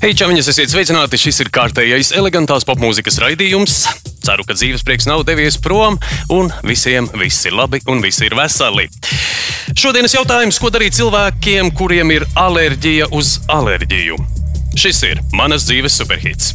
Hei, čauņas, esiet sveicināti! Šis ir kārtējais elegantās popmūzikas raidījums. Ceru, ka dzīves prieks nav devies prom, un visiem viss ir labi un visi ir veseli. Šodienas jautājums, ko darīt cilvēkiem, kuriem ir alerģija uz alerģiju? Šis ir manas dzīves superhits.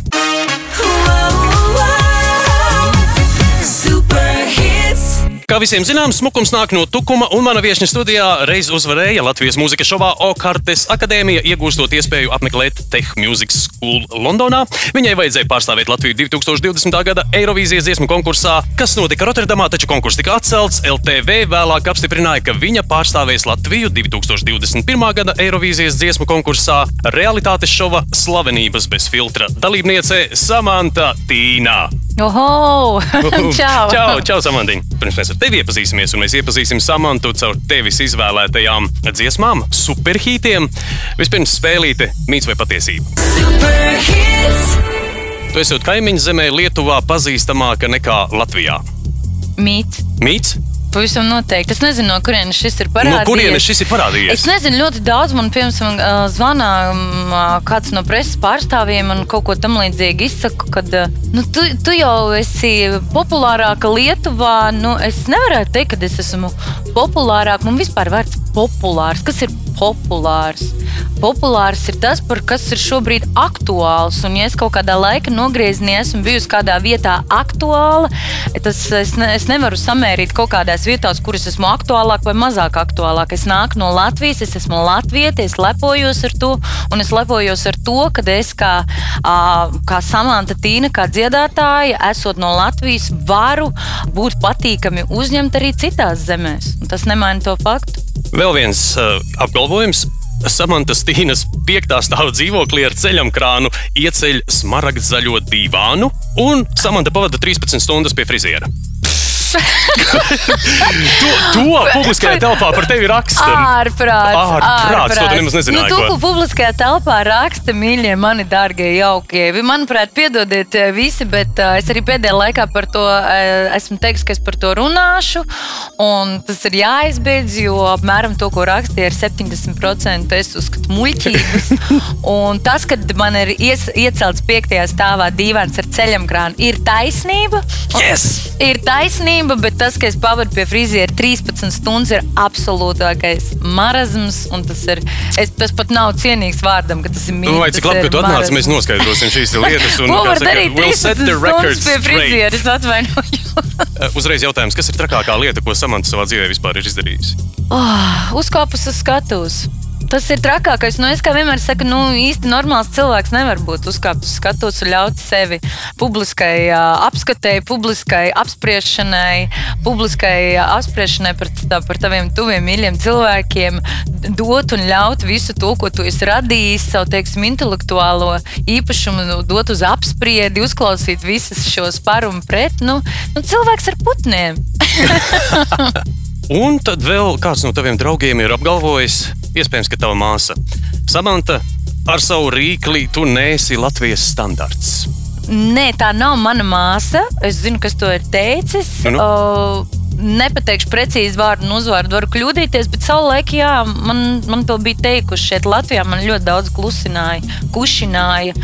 Kā visiem zināms, smukums nāk no tukuma, un mana viesne studijā reiz uzvarēja Latvijas mūzikas šovā Okartes akadēmija, iegūstot iespēju apmeklēt Tech Music School Londonā. Viņai vajadzēja pārstāvēt Latviju 2020. gada Eirovīzijas dziesmu konkursā, kas notika Rotterdamā, taču konkurss tika atcelts. LTV vēlāk apstiprināja, ka viņa pārstāvēs Latviju 2021. gada Eirovīzijas dziesmu konkursā realitātes šova Slavenības bez filtra dalībniece Samanta Tīnā. Oho! Čau! čau, čau Samantiņ! Pirms mēs ar tevi iepazīsimies, un mēs iepazīsim Samantu caur tevis izvēlētajām dziesmām, superhītiem. Vispirms spēlīte mīts vai patiesība. Tu esi kaimiņu zemē Lietuvā pazīstamāka nekā Latvijā. Mīts. Mīts? Pavisam noteikti. Es nezinu, no kurienes šis ir parādījies. No kurienes šis ir parādījies? Es nezinu, ļoti daudz man, piemēram, zvanā kāds no preses pārstāvjiem un kaut ko tam līdzīgu izsaka, ka nu, tu, tu jau esi populārāka Lietuvā. Nu, es nevaru teikt, ka es esmu populārāka. Man vispār vārds populārs. Kas ir populārs? Populārs ir tas, kas ir šobrīd aktuāls. Un, ja es kaut kādā laika nogriezienī esmu bijusi kādā vietā aktuāla, tas es, ne, es nevaru samērīt kaut kādās vietās, kuras esmu aktuālāk vai mazāk aktuālāk. Es nāku no Latvijas, es esmu latvieti, es lepojos ar to, un es lepojos ar to, ka es kā, kā Samanta Tīna, kā dziedātāja, esot no Latvijas, varu būt patīkami uzņemt arī citās zemēs. Un tas nemaina to faktu. Vēl viens uh, apgalvojums. Samantas Tīnas piektā stāva dzīvoklī ar ceļam krānu ieceļ smaragdu zaļo divānu, un Samanta pavada 13 stundas pie friziera to, to publiskajā telpā par tevi raksta. Ārprāts. Ārprāts. To nemaz nezināji. Nu, to, ko publiskajā telpā raksta, mīļie, mani dārgie, jaukie. Manuprāt, piedodiet eh, visi, bet uh, es arī pēdējā laikā par to uh, esmu teiks, ka es par to runāšu. Un tas ir jāizbeidz, jo apmēram to, ko rakstīja, ir 70% es uzskatu muļķības. un tas, ka man ir ies, iecelts piektajā stāvā dīvains ar ceļamkrānu, ir taisnība. Yes! Ir taisnība taisnība, bet tas, ka es pavadu pie friziera 13 stundas, ir absolūtākais marazms. Tas, ir, es, tas pat nav cienīgs vārdam, ka tas ir mīļš. Nu, vai cik labi, ka tu atnāc, mēs noskaidrosim šīs lietas. Un, Ko var saka, darīt? We'll set the record pie friziera, es atvainojos. Uh, uzreiz jautājums, kas ir trakākā lieta, ko Samants savā dzīvē vispār ir izdarījusi? Oh, uzkāpus uz skatuves. Tas ir trakākais. Nu, es kā vienmēr saku, nu, īsti normāls cilvēks nevar būt uzkāpt uz skatuves un ļaut sevi publiskai uh, apskatēji, publiskai apspriešanai, publiskai uh, apspriešanai par, tā, par taviem tuviem mīļiem cilvēkiem, dot un ļaut visu to, ko tu esi radījis, savu teiksim, intelektuālo īpašumu, nu, dot uz apspriedi, uzklausīt visus šos par un pret. Nu, nu, cilvēks ar putniem. Un tad vēl kāds no taviem draugiem ir apgalvojis, iespējams, ka tava māsa Samanta ar savu rīkli tu nēsi Latvijas standarts. Nē, tā nav mana māsa. Es zinu, kas to ir teicis. Nu, nu. Uh, nepateikšu precīzi vārdu un uzvārdu, varu kļūdīties, bet savulaik, jā, man, man to bija teikuši šeit Latvijā. Man ļoti daudz klusināja, kušināja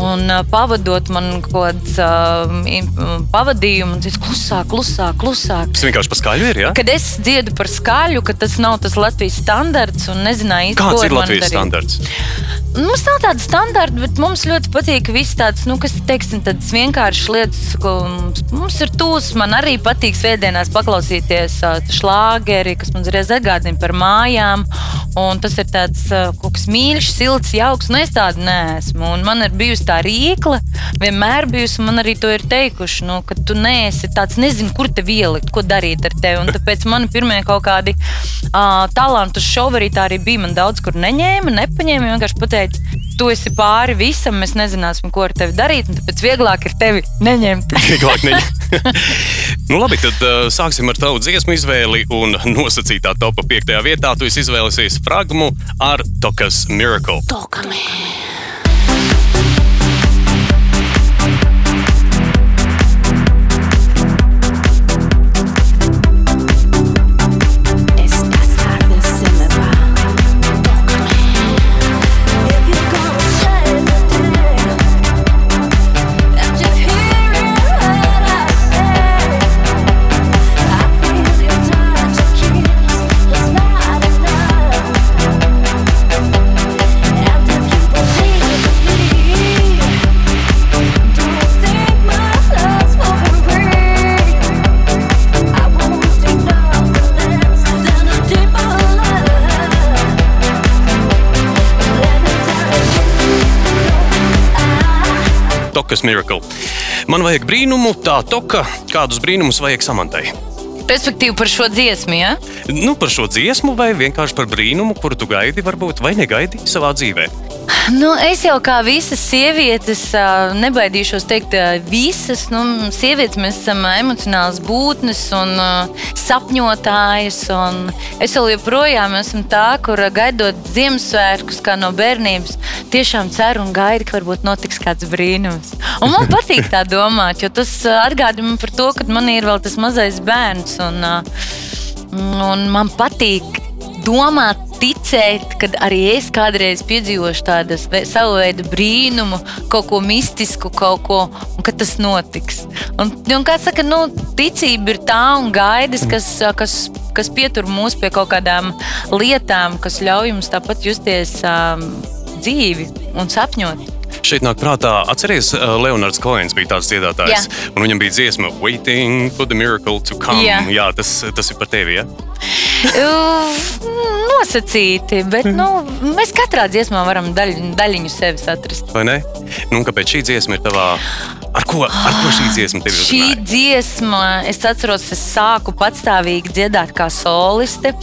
un pavadot man kaut kāds uh, pavadījums, tas klusāk, klusāk, klusāk. Tas vienkārši par skaļu ir, jā? Kad es dziedu par skaļu, ka tas nav tas Latvijas standarts un nezināju īsti, Kāds ir Latvijas standarts? Mums nav tāda standarta, bet mums ļoti patīk viss tāds, nu, kas, teiksim, tādas vienkāršas lietas, ko mums ir tūs. Man arī patīk svētdienās paklausīties uh, šlāgeri, kas man uzreiz atgādina par mājām. Un tas ir tāds kaut kas mīļš, silts, jauks. Nu, es tādu neesmu. Un man ir bijusi tā rīkla, vienmēr bijusi, un man arī to ir teikuši, nu, ka tu neesi tāds, nezinu, kur te ielikt, ko darīt ar tevi. Un tāpēc man pirmie kaut kādi uh, talantu šovi arī tā arī bija. Man daudz kur neņēma, nepaņēma, vienkārši pateica, tu esi pāri visam, mēs nezināsim, ko ar tevi darīt. Tāpēc vieglāk ir tevi neņemt. vieglāk neņemt. nu, labi, tad uh, sāksim ar tavu dziesmu izvēli. Un nosacītā topā piektajā vietā tu izvēlēsies fragmu ar Tokas Miracle. Tokame. Tokas Miracle. Man vajag brīnumu, tā toka, kādus brīnumus vajag samantai. Respektīvi par šo dziesmu, ja? Nu, par šo dziesmu, vai vienkārši par brīnumu, kuru tu gaidi, varbūt, vai negaidi savā dzīvē. Nu, es jau kā visas sievietes, nebaidīšos teikt, visas. Nu, sievietes mēs esam emocionāls būtnes un sapņotājas. Un es joprojām esmu tā, kur gaidot Ziemassvētkus, kā no bērnības, tiešām ceru un gaidu, ka varbūt notiks kāds brīnums. Un man patīk tā domāt, jo tas atgādina man par to, ka man ir vēl tas mazais bērns. Un, un man patīk domāt ticēt, ka arī es kādreiz piedzīvošu tādu savu veidu brīnumu, kaut ko mistisku, kaut ko, un ka tas notiks. Un, un kā saka, nu, ticība ir tā un gaidas, kas, kas, kas pietur mūs pie kaut kādām lietām, kas ļauj mums tāpat justies um, dzīvi un sapņot. Šeit nāk prātā, atcerieties, Leonards Koens bija tāds dziedātājs, Jā. un viņam bija dziesma Waiting for the miracle to come. Jā, Jā tas, tas ir par tevi. Ja? Nosacīti, bet nu, mēs katrā dziesmā varam daļ, daļiņu sevis atrast. Vai ne? Nu, kāpēc šī dziesma ir tavā? Ar ko, ar ko šī dziesma tev ir? Šī dziesma, es atceros, es sāku patstāvīgi dziedāt kā soliste,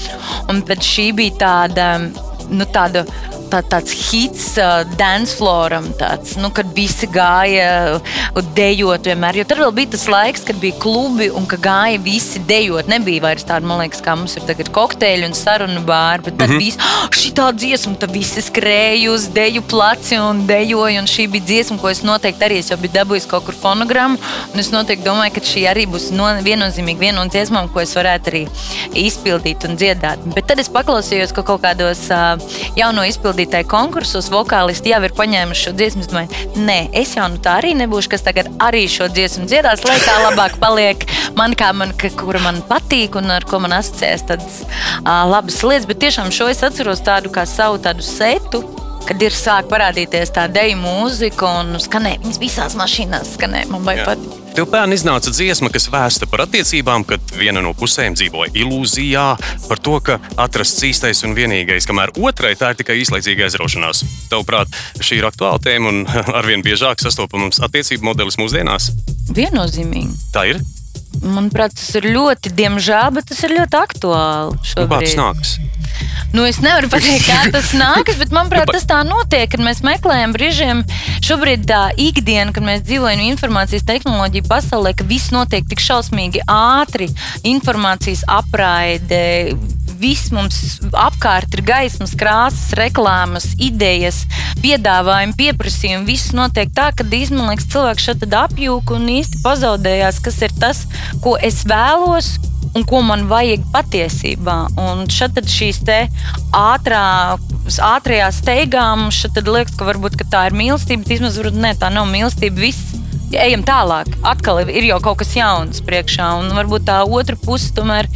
un šī bija tāda, nu, tāda tā, tāds hits uh, dance floram, tāds, nu, kad visi gāja uh, dejot vienmēr. Jo tad vēl bija tas laiks, kad bija klubi un ka gāja visi dejot. Nebija vairs tāda, man liekas, kā mums ir tagad kokteļi un sarunu bāri, bet tad mm -hmm. bija oh, šī tā dziesma, tad visi skrēja uz deju placi un dejoja. Un šī bija dziesma, ko es noteikti arī es jau biju dabūjis kaut kur fonogrammu. Es noteikti domāju, ka šī arī būs no, viennozīmīgi viena no dziesmām, ko es varētu arī izpildīt un dziedāt. Bet tad es paklausījos, ka kaut kādos uh, jauno izpildījumu izpildītāji konkursos vokālisti jau ir paņēmuši šo dziesmu. Es domāju, nē, es jau nu tā arī nebūšu, kas tagad arī šo dziesmu dziedās, lai tā labāk paliek man, kā man, kura man patīk un ar ko man asociēs tādas labas lietas. Bet tiešām šo es atceros tādu kā savu tādu setu kad ir sāk parādīties tā deju mūzika un skanēja viņas visās mašīnās. Skanēja, man baigi patīk. Tev pērn iznāca dziesma, kas vēsta par attiecībām, kad viena no pusēm dzīvo ilūzijā par to, ka atrasts īstais un vienīgais, kamēr otrai tā ir tikai īslaicīga aizraušanās. Tavuprāt, šī ir aktuāla tēma un arvien biežāk sastopams attiecību modelis mūsdienās? Viennozīmīgi. Tā ir. Manuprāt, tas ir ļoti, diemžēl, bet tas ir ļoti aktuāli. Šobrīd. Nu, kā tas nāks? Nu, es nevaru pateikt, kā tas nākas, bet manuprāt, tas tā notiek, kad mēs meklējam brīžiem. Šobrīd tā ikdiena, kad mēs dzīvojam informācijas tehnoloģiju pasaulē, ka viss notiek tik šausmīgi ātri, informācijas apraide viss mums apkārt ir gaismas, krāsas, reklāmas, idejas, piedāvājumi, pieprasījumi. Viss notiek tā, ka īstenībā cilvēks šeit apjūka un īsti pazaudējās, kas ir tas, ko es vēlos un ko man vajag patiesībā. Un šeit šīs ātrā, ātrajā steigā mums liekas, ka varbūt ka tā ir mīlestība, bet īstenībā tā nav mīlestība. Viss. Ejam tālāk. Atkal ir jau kaut kas jauns priekšā. Un varbūt tā otra puse tomēr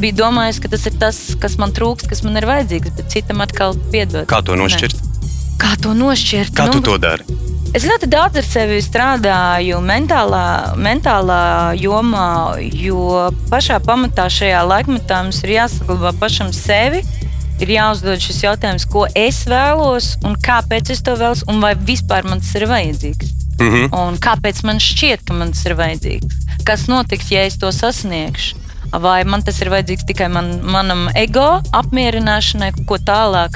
bija domājusi, ka tas ir tas, kas man trūkst, kas man ir vajadzīgs. Bet citam atkal piedod. Kā to nošķirt? Ne. Kā to nošķirt? Kā nu, tu to dari? Es ļoti daudz ar sevi strādāju mentālā, mentālā jomā, jo pašā pamatā šajā laikmetā mums ir jāsaglabā pašam sevi. Ir jāuzdod šis jautājums, ko es vēlos, un kāpēc es to vēlos, un vai vispār man tas ir vajadzīgs. Mm -hmm. Un kāpēc man šķiet, ka man tas ir vajadzīgs? Kas notiks, ja es to sasniegšu? Vai man tas ir vajadzīgs tikai man, manam ego apmierināšanai, ko tālāk,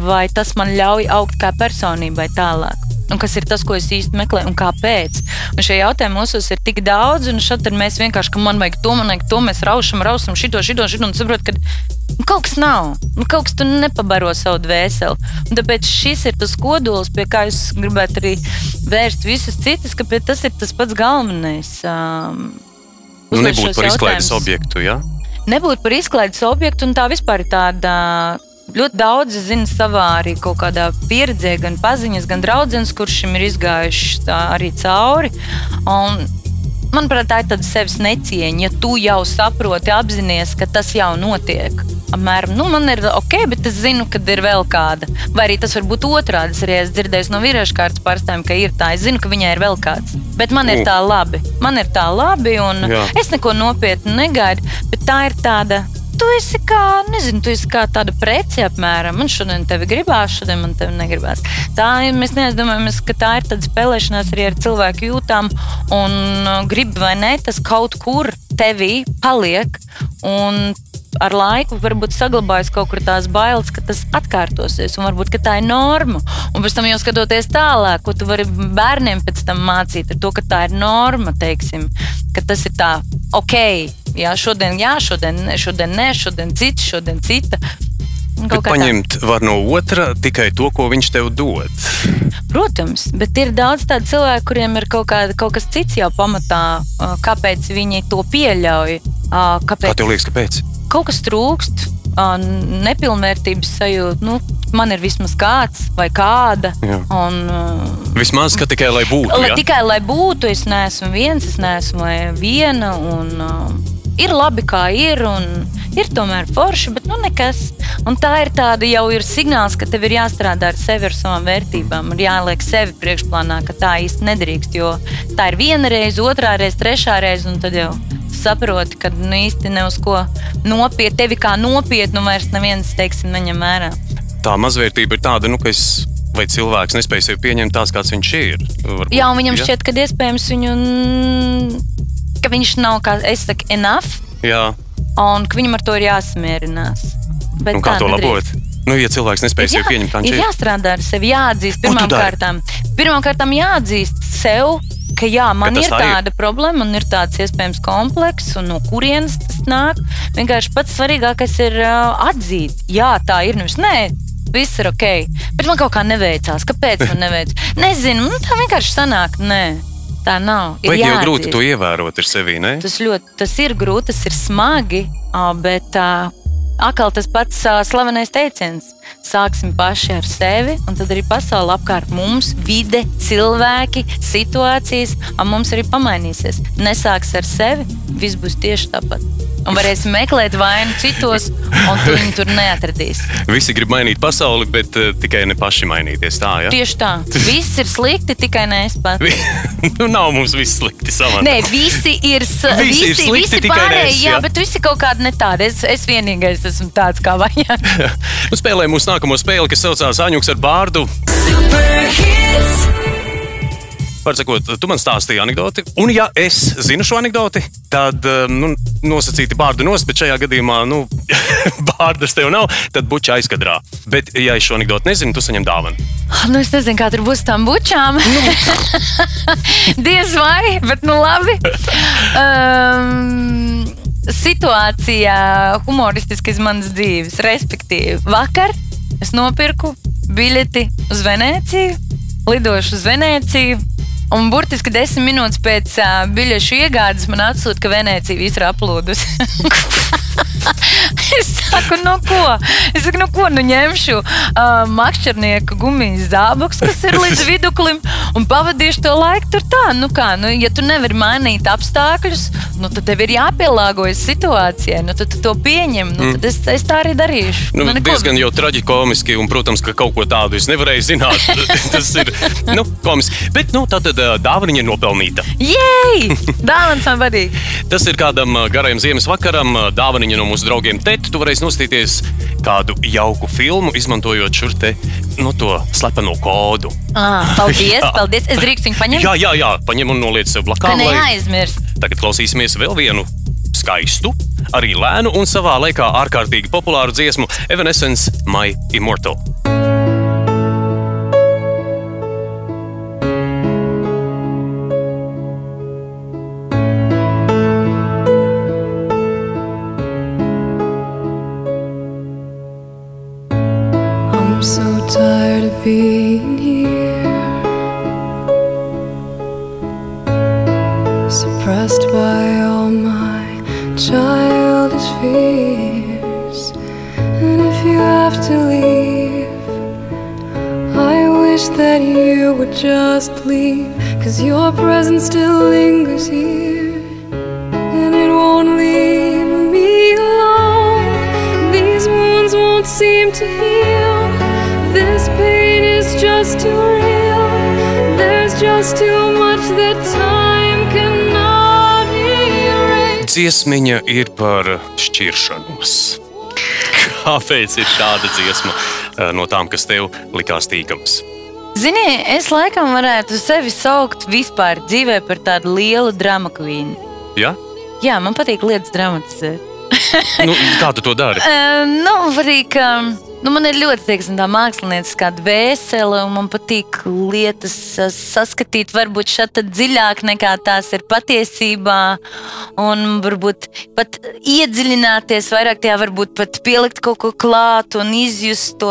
vai tas man ļauj augt kā personībai tālāk? Un kas ir tas, ko es īsti meklēju, un kāpēc. Un šie jautājumi mūsos ir tik daudz, un šeit mēs vienkārši, ka man vajag to, man vajag to, mēs raušam, rausam šito, šito, šito, un saprotam, ka nu, kaut kas nav, nu, kaut kas tur nepabaro savu dvēseli. Un tāpēc šis ir tas kodols, pie kā es gribētu arī vērst visus citus, ka tas ir tas pats galvenais. Um, nu, nebūt par izklaides objektu, jā? Ja? Nebūt par izklaides objektu, un tā vispār ir tāda Ļoti daudzi zina savā arī kaut kādā pieredzē, gan paziņas, gan draugs, kurš šim ir izgājuši arī cauri. Un, manuprāt, tā ir tāda sevis necieņa. Ja tu jau saproti, apzinājies, ka tas jau notiek, apmēram, nu, man ir ok, bet es zinu, ka ir vēl kāda. Vai arī tas var būt otrādi. Es arī esmu dzirdējis no vīriešu kārtas pārstāvjiem, ka ir tā. Es zinu, ka viņai ir vēl kāds. Bet man ir tā labi. Man ir tā labi, un Jā. es neko nopietnu negaidu. Bet tā ir tāda tu esi kā, nezinu, tu esi kā tāda prece apmēram. Man šodien tevi gribās, šodien man tevi negribās. Tā ir, mēs neaizdomājamies, ka tā ir tāda spēlēšanās arī ar cilvēku jūtām. Un uh, grib vai ne, tas kaut kur tevī paliek. Un ar laiku varbūt saglabājas kaut kur tās bailes, ka tas atkārtosies, un varbūt tā ir norma. Un pēc tam jau skatoties tālāk, ko tu vari bērniem pēc tam mācīt, ar to, ka tā ir norma, teiksim, ka tas ir tā, ok, jā, šodien, jā, šodien, šodien nē, šodien cits, šodien cita. Bet paņemt var no otra tikai to, ko viņš tev dod. Protams, bet ir daudz tādu cilvēku, kuriem ir kaut, kā, kaut kas cits jau pamatā, kāpēc viņi to pieļauj. Kāpēc? Kā tev liekas, kāpēc? kaut kas trūkst, nepilnvērtības sajūta. Nu, man ir vismaz kāds vai kāda. Jā. Un, vismaz tikai lai būtu. Lai, ja? Tikai lai būtu, es neesmu viens, es neesmu viena. Un, ir labi, kā ir. Ir tomēr forši, bet nu nekas. Un tā ir tāda jau ir signāls, ka tev ir jāstrādā ar sevi, ar savām vērtībām. Ir jāliek sevi priekšplānā, ka tā īsti nedrīkst. Jo tā ir viena reize, otrā reize, trešā reize, un tad jau saproti, ka nu, īsti ne uz ko nopietni, tevi kā nopietnu vairs neviens teiksim, neņem vērā. Tā mazvērtība ir tāda, nu, ka es vai cilvēks nespēja sevi pieņemt tāds, kāds viņš ir. Varbūt, jā, un viņam ja? šķiet, ka iespējams viņu, ka viņš nav, kā es saku, enough. Jā. Un ka viņam ar to ir jāsamierinās. Bet un kā to labot? Nu, ja cilvēks nespēj sevi pieņemt, tad ir jāstrādā ar sevi, jāatzīst pirmām kārtām. Pirmām kārtām jāatzīst sev, ka jā, man ka ir tāda ir. problēma, man ir tāds iespējams komplekss, un no kurienes tas nāk. Vienkārši pats svarīgākais ir uh, atzīt, jā, tā ir. Nevis, nē, viss ir ok, bet man kaut kā neveicās. Kāpēc man neveicās? Nezinu, nu, tā vienkārši sanāk. Nē. Tā nav. Vai jau grūti to ievērot ar sevi? Ne? Tas, ļoti, tas ir grūti, tas ir smagi, bet atkal tas pats slavenais teiciens sāksim paši ar sevi, un tad arī pasaule apkārt mums, vide, cilvēki, situācijas, un mums arī pamainīsies. Nesāks ar sevi, viss būs tieši tāpat. Un varēsim meklēt vainu citos, un tu viņu tur neatradīsi. Visi grib mainīt pasauli, bet uh, tikai ne paši mainīties. Tā, ja? Tieši tā. Viss ir slikti, tikai ne es pats. nu, nav mums viss slikti savā. Nē, visi ir, visi, visi ir slikti, visi pārējie, jā, jā, bet visi kaut kādi ne tādi. Es, es vienīgais esmu tāds, kā vajag. nu, spēlē mūsu nākamo spēli, kas saucās Aņuks ar bārdu. Pārsakot, tu man stāstīji anekdoti, un ja es zinu šo anekdoti, tad eh, nu, nosacīti bārdu nost, bet šajā gadījumā nu, bārdas tev nav, tad buča aizkadrā. Bet, ja es šo anekdoti nezinu, tu saņem dāvanu. Nu, es nezinu, kā tur būs tām bučām. Nu. Diez vai, bet nu labi. Um, situācijā humoristiski iz manas dzīves, respektīvi, vakar Es nopirku biļeti uz Venēciju, lidošu uz Venēciju. Un burtiski desmit minūtes pēc uh, biļešu iegādes man atsūta, ka Venecija viss ir aplūdusi. es saku, nu ko? Es saku, nu ko, nu ņemšu uh, makšķernieku gumijas zābakus, kas ir līdz viduklim, un pavadīšu to laiku tur tā. Nu kā, nu, ja tu nevari mainīt apstākļus, nu, tad tev ir jāpielāgojas situācijai. Nu, tad tu to pieņem. Nu, tad es, es tā arī darīšu. Nu, nu, diezgan jau traģiski, un, protams, ka kaut ko tādu es nevarēju zināt. Tas ir nu, komiski. Bet nu, tā tad dāvana ir nopelnīta. Jej! Dāvana man patīk. Tas ir kādam garajam ziemas vakaram. Dāvana no mūsu draugiem Tēta. Tu varēsi nostīties kādu jauku filmu, izmantojot šo te nu, slepeno kodu. Ah, paldies, paldies. Es drīkstu viņu paņemt. Jā, jā, jā, paņem un noliec sev blakām. Neaizmirst. Lai... Tagad klausīsimies vēl vienu skaistu, arī lēnu un savā laikā ārkārtīgi populāru dziesmu Evanescence My Immortal. Being here, suppressed by all my childish fears. And if you have to leave, I wish that you would just leave, cause your presence still lingers here, and it won't leave me alone. These wounds won't seem to heal this pain just too real. There's just too much that time cannot erase. dziesmiņa ir par šķiršanos. Kāpēc ir šāda dziesma eh, no tām, kas tev likās tīkams? Zini, es laikam varētu sevi saukt vispār dzīvē par tādu lielu drama kvīnu. Ja? Jā, man patīk lietas dramatizēt. nu, kā tu to dari? Uh, nu, patīk, um, nu, man ir ļoti teiksim, tā mākslinieckā dvēsele, un man patīk lietas uh, saskatīt, varbūt šeit dziļāk nekā tās ir patiesībā. Un varbūt pat iedziļināties vairāk tajā, varbūt pat pielikt kaut ko klāt un izjust to,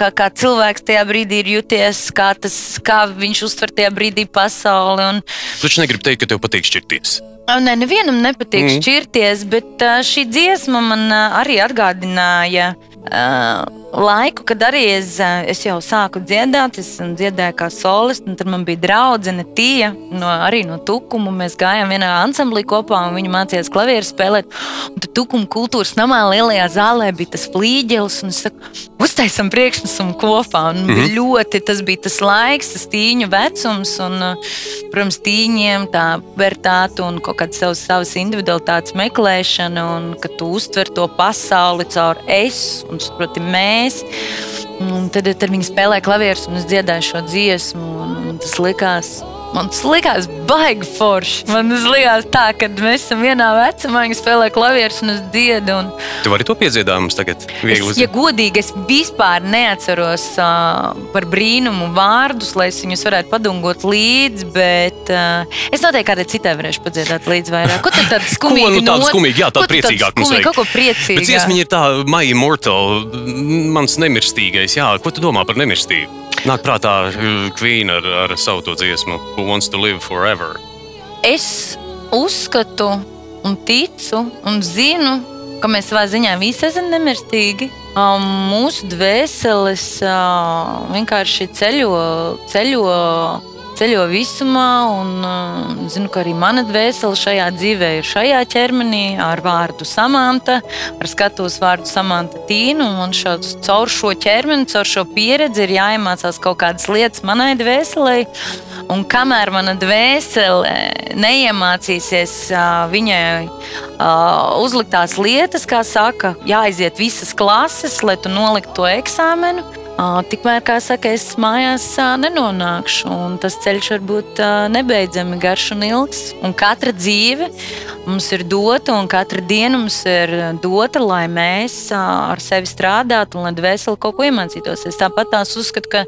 kā, kā cilvēks tajā brīdī ir juties, kā, tas, kā viņš uztver tajā brīdī pasauli. Un... Taču negribi teikt, ka tev patīk šķirties. Nē, nevienam nepatīk mm. šķirties, bet šī dziesma man arī atgādināja uh, laiku, kad arī es, es jau sāku dziedāt, es dziedāju kā solists, un tad man bija draudzene Tija, no, arī no Tukuma. Mēs gājām vienā ansamblī kopā, un viņa mācījās klavieru spēlēt. Un tad Tukuma kultūras namā lielajā zālē bija tas flīģelis, un es saku, uztaisam priekšnesumu kopā. Un mm -hmm. ļoti tas bija tas laiks, tas tīņu vecums, un, protams, tīņiem tā vērtāta un kaut kāda savas, savas individualitātes meklēšana, un ka tu uztver to pasauli caur es un, proti, mēs mēs. Un tad, tad viņi spēlēja klavierus un es dziedāju šo dziesmu. Un, un tas likās Man tas likās baigi forši. Man tas likās tā, ka mēs esam vienā vecumā, viņi spēlē klavierus un es dziedu. Un... Tu vari to piedzīvot mums tagad? Es, ja godīgi, es vispār neatceros uh, par brīnumu vārdus, lai es viņus varētu padungot līdzi, bet uh, es noteikti kādai citai varēšu padziedāt līdzi vairāk. Ko tad tāda skumīga? Ko, nu, tāda skumīga, jā, tāda priecīgāka mums vajag. Kaut ko priecīgu. Bet dziesmiņa ir tā, My Immortal, mans nemirstīgais, jā. Ko tu domā par nemirstību? Nāk prātā Queen ar, ar savu to dziesmu, Who Wants to Live Forever. Es uzskatu, un ticu, un zinu, ka mēs savā ziņā visi esam nemirstīgi. Um, mūsu dvēseles uh, vienkārši ceļo, ceļo ceļo visumā, un uh, zinu, ka arī mana dvēsele šajā dzīvē ir šajā ķermenī ar vārdu samanta, ar skatuves vārdu samanta tīnu. Un šo, caur šo ķermeni, caur šo pieredzi ir jāiemācās kaut kādas lietas manai dvēselē. Un kamēr mana dvēsele neiemācīsies uh, viņai uh, uzliktās lietas, kā saka, jāaiziet visas klases, lai tu noliktu to eksāmenu, Tikmēr, kā saka, es mājās nenonākšu, un tas ceļš var būt nebeidzami garš un ilgs. Un katra dzīve mums ir dota, un katra diena mums ir dota, lai mēs ar sevi strādātu un lai dvēseli kaut ko iemācītos. Es tāpat tās uzskatu, ka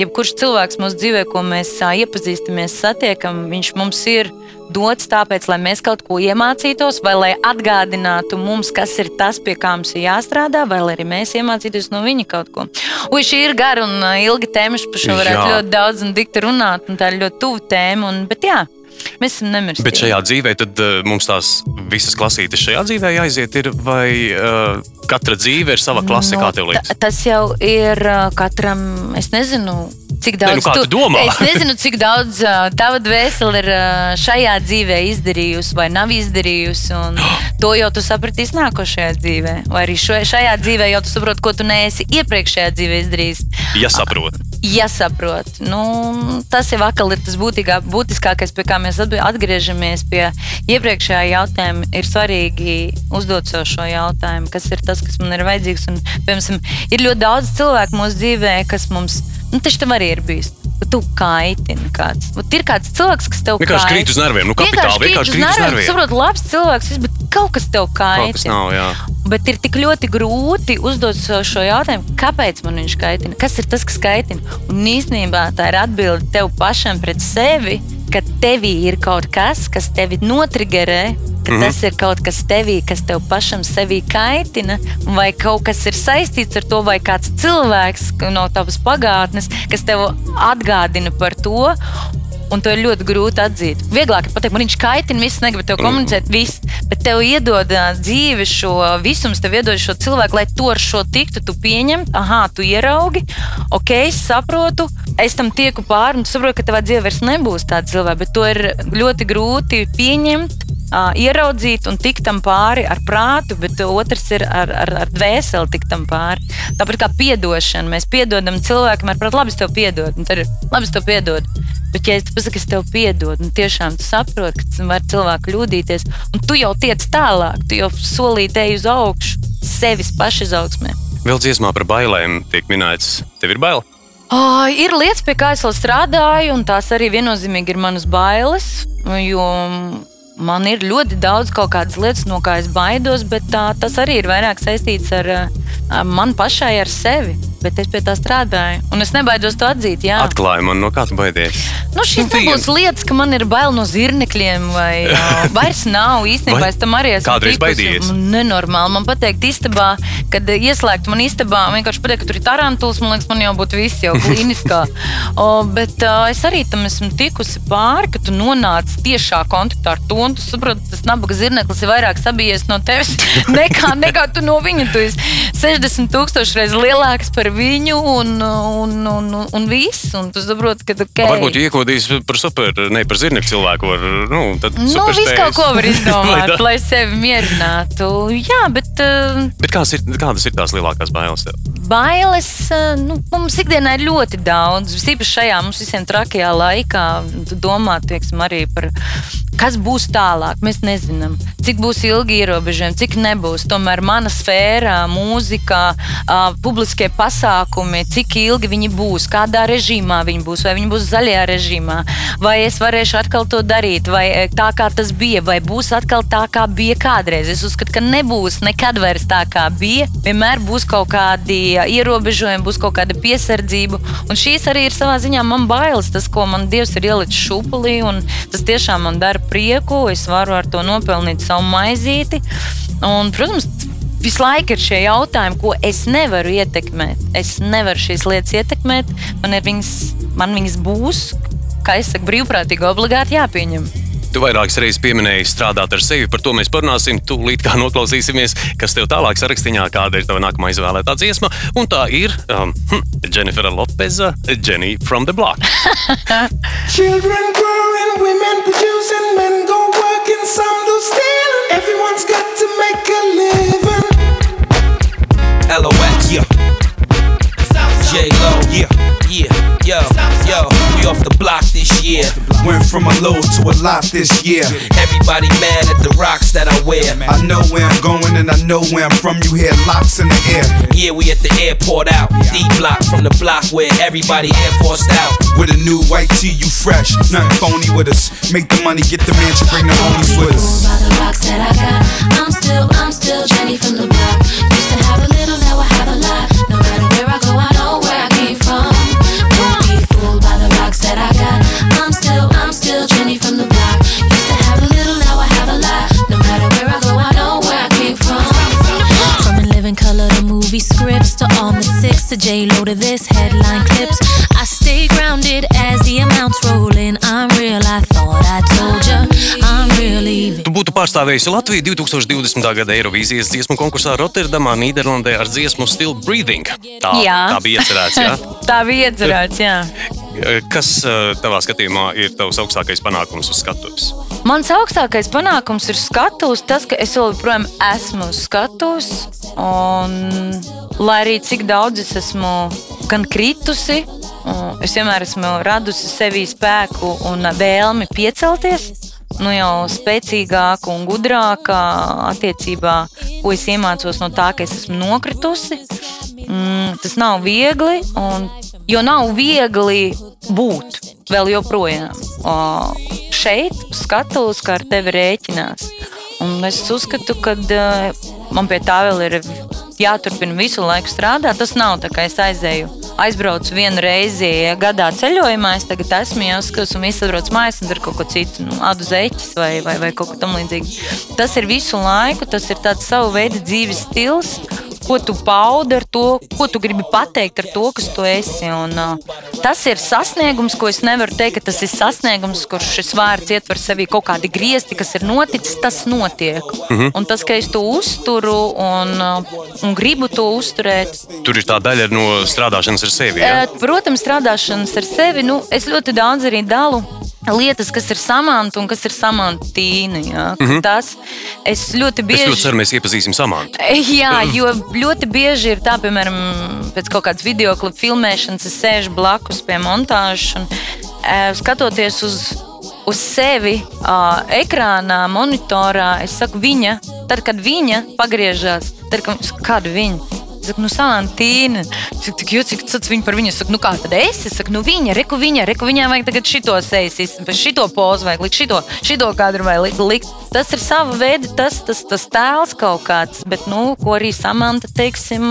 jebkurš cilvēks mūsu dzīvē, ko mēs iepazīstamies, satiekam, viņš mums ir dots tāpēc, lai mēs kaut ko iemācītos, vai lai atgādinātu mums, kas ir tas, pie kā mums ir jāstrādā, vai arī mēs iemācītos no viņa kaut ko. Ui, šī ir gara un uh, ilga tēma, par šo varētu jā. ļoti daudz un dikti runāt, un tā ir ļoti tuva tēma. Un, bet jā, Mēs esam nemirstīgi. Bet šajā dzīvē tad, uh, mums tās visas klasītes šajā dzīvē jāiziet, ir, vai uh, katra dzīve ir sava klase, no, kā tev liekas? Tas jau ir uh, katram, es nezinu, cik daudz ne, nu, tu domā. Es nezinu, cik daudz uh, tava dvēsele ir uh, šajā dzīvē izdarījusi vai nav izdarījusi. To jau tu sapratīsi nākošajā dzīvē. Vai arī šo, šajā dzīvē jau tu saproti, ko tu neesi iepriekšējā dzīvē izdarījis. Ja saproti. Ja saproti, nu, tas jau atkal ir tas būtīgā, būtiskākais, pie kā mēs atgriežamies pie iepriekšējā jautājuma. Ir svarīgi uzdot sev šo jautājumu, kas ir tas, kas man ir vajadzīgs. Un, piemēram, ir ļoti daudz cilvēku mūsu dzīvē, kas mums Nu, taču tam arī ir bijis. Tu kaitini kāds. Vat ir kāds cilvēks, kas tev vienkārši krīt uz nerviem. Nu, kapitāli vienkārši krīt uz nerviem. Saprot, labs cilvēks, bet kaut kas tev kaitina. Kaut kas nav, jā. Bet ir tik ļoti grūti uzdot šo jautājumu, kāpēc man viņš kaitina? Kas ir tas, kas kaitina? Un īstenībā tā ir atbilde tev pašam pret sevi, ka tevī ir kaut kas, kas tevi notrigerē ka mm -hmm. tas ir kaut kas tevī, kas tev pašam sevi kaitina, vai kaut kas ir saistīts ar to, vai kāds cilvēks no tavas pagātnes, kas tev atgādina par to. Un to ir ļoti grūti atzīt. Vieglāk ir pateikt, man viņš kaitina, viss negrib tev komunicēt, viss. Bet tev iedod dzīvi šo visumu, tev iedod šo cilvēku, lai to ar šo tiktu, tu pieņem, ah, tu ieraugi, ok, es saprotu, es tam tieku pāri, un tu saproti, ka tavā dzīvē vairs nebūs tāda cilvēka, bet to ir ļoti grūti pieņemt uh, ieraudzīt un tikt tam pāri ar prātu, bet otrs ir ar, ar, ar dvēseli tikt tam pāri. Tāpat kā piedošana. Mēs piedodam cilvēkam, ar prātu, labi, es tev piedodu. un tad ir, Labi, es tev piedodu. Bet, ja es pasaku, es tev piedodu, un tiešām tu saproti, ka var cilvēku kļūdīties, un tu jau tiec tālāk, tu jau solīti ej uz augšu, sevis pašizaugsmē. Vēl dziesmā par bailēm tiek minēts, tev ir bail. Oh, ir lietas, pie kā es strādāju, un tās arī viennozīmīgi ir manas bailes. Jo man ir ļoti daudz kaut kādas lietas, no kā es baidos, bet tā, tas arī ir vairāk saistīts ar, ar man pašai, ar sevi. Bet es pie tā strādāju, un es nebaidos to atzīt. Jā. Atklāj man, no kā tu baidies. Nu, Nu, nebūs lietas, ka man ir bail no zirnekļiem, vai uh, vairs nav. Īstenībā Vai es tam arī esmu. kādreiz? Man Nenormāli. Man pateikt, istabā, kad ieslēgt man istabā, vienkārši pateikt, ka tur ir tarantuls. Man liekas, man jau būtu viss jau klīniskā. o, bet uh, es arī tam esmu tikusi pāri, ka tu nonāc tiešā kontaktā ar to, un tu saproti, tas nabaga zirneklis ir vairāk sabijies no tevis nekā, nekā tu no viņa. Tu esi 60 tūkstoši reizes lielāks par viņu, un, un, un, un, un viss. Un tu saproti, ka okay. Varbūt iekodīs par super, ne par zirnekļu cilvēku. Var, nu, tad Nu, viss kaut ko var izdomāt, lai sevi mierinātu. Jā, bet uh, Bet kādas ir, kādas ir tās lielākās bailes? Tev? bailes uh, nu, mums ikdienā ir ļoti daudz. Visīpaši šajā mums visiem trakajā laikā. Tu domā, teiksim, arī par kas būs tālāk. Mēs nezinām, cik būs ilgi ierobežojumi, cik nebūs. Tomēr mana sfēra, mūzika, publiskie pasākumi, cik ilgi viņi būs, kādā režīmā viņi būs, vai viņi būs zaļajā režīmā, vai es varēšu atkal to darīt, vai tā kā tas bija, vai būs atkal tā, kā bija kādreiz. Es uzskatu, ka nebūs nekad vairs tā, kā bija. Vienmēr būs kaut kādi ierobežojumi, būs kaut kāda piesardzība. Un šīs arī ir savā ziņā man bailes, tas, ko man Dievs ir ielicis šūpulī, un tas tiešām man dara prieku. Es varu ar to nopelnīt savu maizīti. Un, protams, Visu laiku ir šie jautājumi, ko es nevaru ietekmēt. Es nevaru šīs lietas ietekmēt. Man, viņas, man viņas būs, kā es saku, brīvprātīgi, obligāti jāpieņem. Tu vairākas reizes pieminēji strādāt ar sevi, par to mēs parunāsim. Tūlīt kā noklausīsimies, kas tev tālāk sarakstā, kāda ir tava nākamā izvēlētā dziesma. Un tā ir um, hm, Jennifer Lopeza, Jenny from the Block. Children growing, women producing, men go working, some do stealing. Everyone's got to make a living. LOX, yeah. J Lo, yeah, yeah, yo, yo. We off the block this year. Went from a low to a lot this year. Everybody mad at the rocks that I wear. I know where I'm going and I know where I'm from. You hear locks in the air. Yeah, we at the airport out. D block from the block where everybody air forced out. With a new white tee, you fresh. Nothing phony with us. Make the money, get the mansion, bring the homies with us. the rocks that I got. I'm still, I'm still Jenny from the block. Used to have a little, now I have a lot. No matter where I go, I J Lo to this headline clips. I stay grounded as the amounts roll in. I'm real, I thought I told ya. I'm real even. Tu būtu pārstāvējusi Latviju 2020. gada Eirovīzijas dziesmu konkursā Rotterdamā, Nīderlandē ar dziesmu Still Breathing. Tā, Jā. tā bija iecerēts. Jā? Tā bija iecerēts, jā. Kas tavā skatījumā ir tavs augstākais panākums uz skatuves? Mans augstākais panākums ir skatuves, tas, ka es joprojām esmu uz skatuves. Un, lai arī cik daudz es esmu gan kritusi, es vienmēr esmu radusi sevī spēku un vēlmi piecelties. Nu jau spēcīgāka un gudrāka attiecībā, ko es iemācos no tā, ka es esmu nokritusi. Mm, tas nav viegli, un, jo nav viegli būt vēl joprojām. O, šeit, uz skatuves, kā ar tevi rēķinās. Un es uzskatu, ka uh, man pie tā vēl ir jāturpina visu laiku strādāt. Tas nav tā, ka es aizēju, aizbraucu vienu reizi gadā ceļojumā. Es tagad esmu jau skatos un viss atbrauc mājās un daru kaut ko citu, nu, adu zeķis vai, vai, vai kaut ko tamlīdzīgu. Tas ir visu laiku, tas ir tāds savu veidu dzīves stils. Ko tu paudi ar to, ko tu gribi pateikt ar to, kas tu esi. Un, uh, tas ir sasniegums, ko es nevaru teikt, ka tas ir sasniegums, kurš šis vārds ietver sevī kaut kādi griezti, kas ir noticis, tas notiek. Mm -hmm. Un tas, ka es to uzturu un, uh, un gribu to uzturēt, Tur ir tā daļa no strādāšanas ar sevi. Ja? Eh, Protams, strādāšanas ar sevi. Nu, es ļoti daudz arī dalu lietas, kas ir samanta un kas ir samanta tīna. Ja? Mm -hmm. Tas es ļoti Es bieži. ļoti ceru, mēs iepazīsim samantu. Jā, jo ļoti bieži ir tā, piemēram, pēc kaut kādas video klipa filmēšanas, es sēžu blakus pie montāžas un e, skatoties uz, uz sevi uh, ekrānā, monitorā. Es saku, viņa, tad, kad viņa pagriežās, tad, kad, kādu viņa. Es saku, nu, Santīna, cik, cik jūtīgs tas viņa par viņu. Es saku, nu, kā tad es? Es saku, nu, viņa, reku viņa, reku viņai vajag tagad šito sejas, šito pozu vajag likt, šito, šito kadru vajag likt. likt. Tas ir sava veida, tas, tas, tas tēls kaut kāds, bet, nu, ko arī Samanta, teiksim,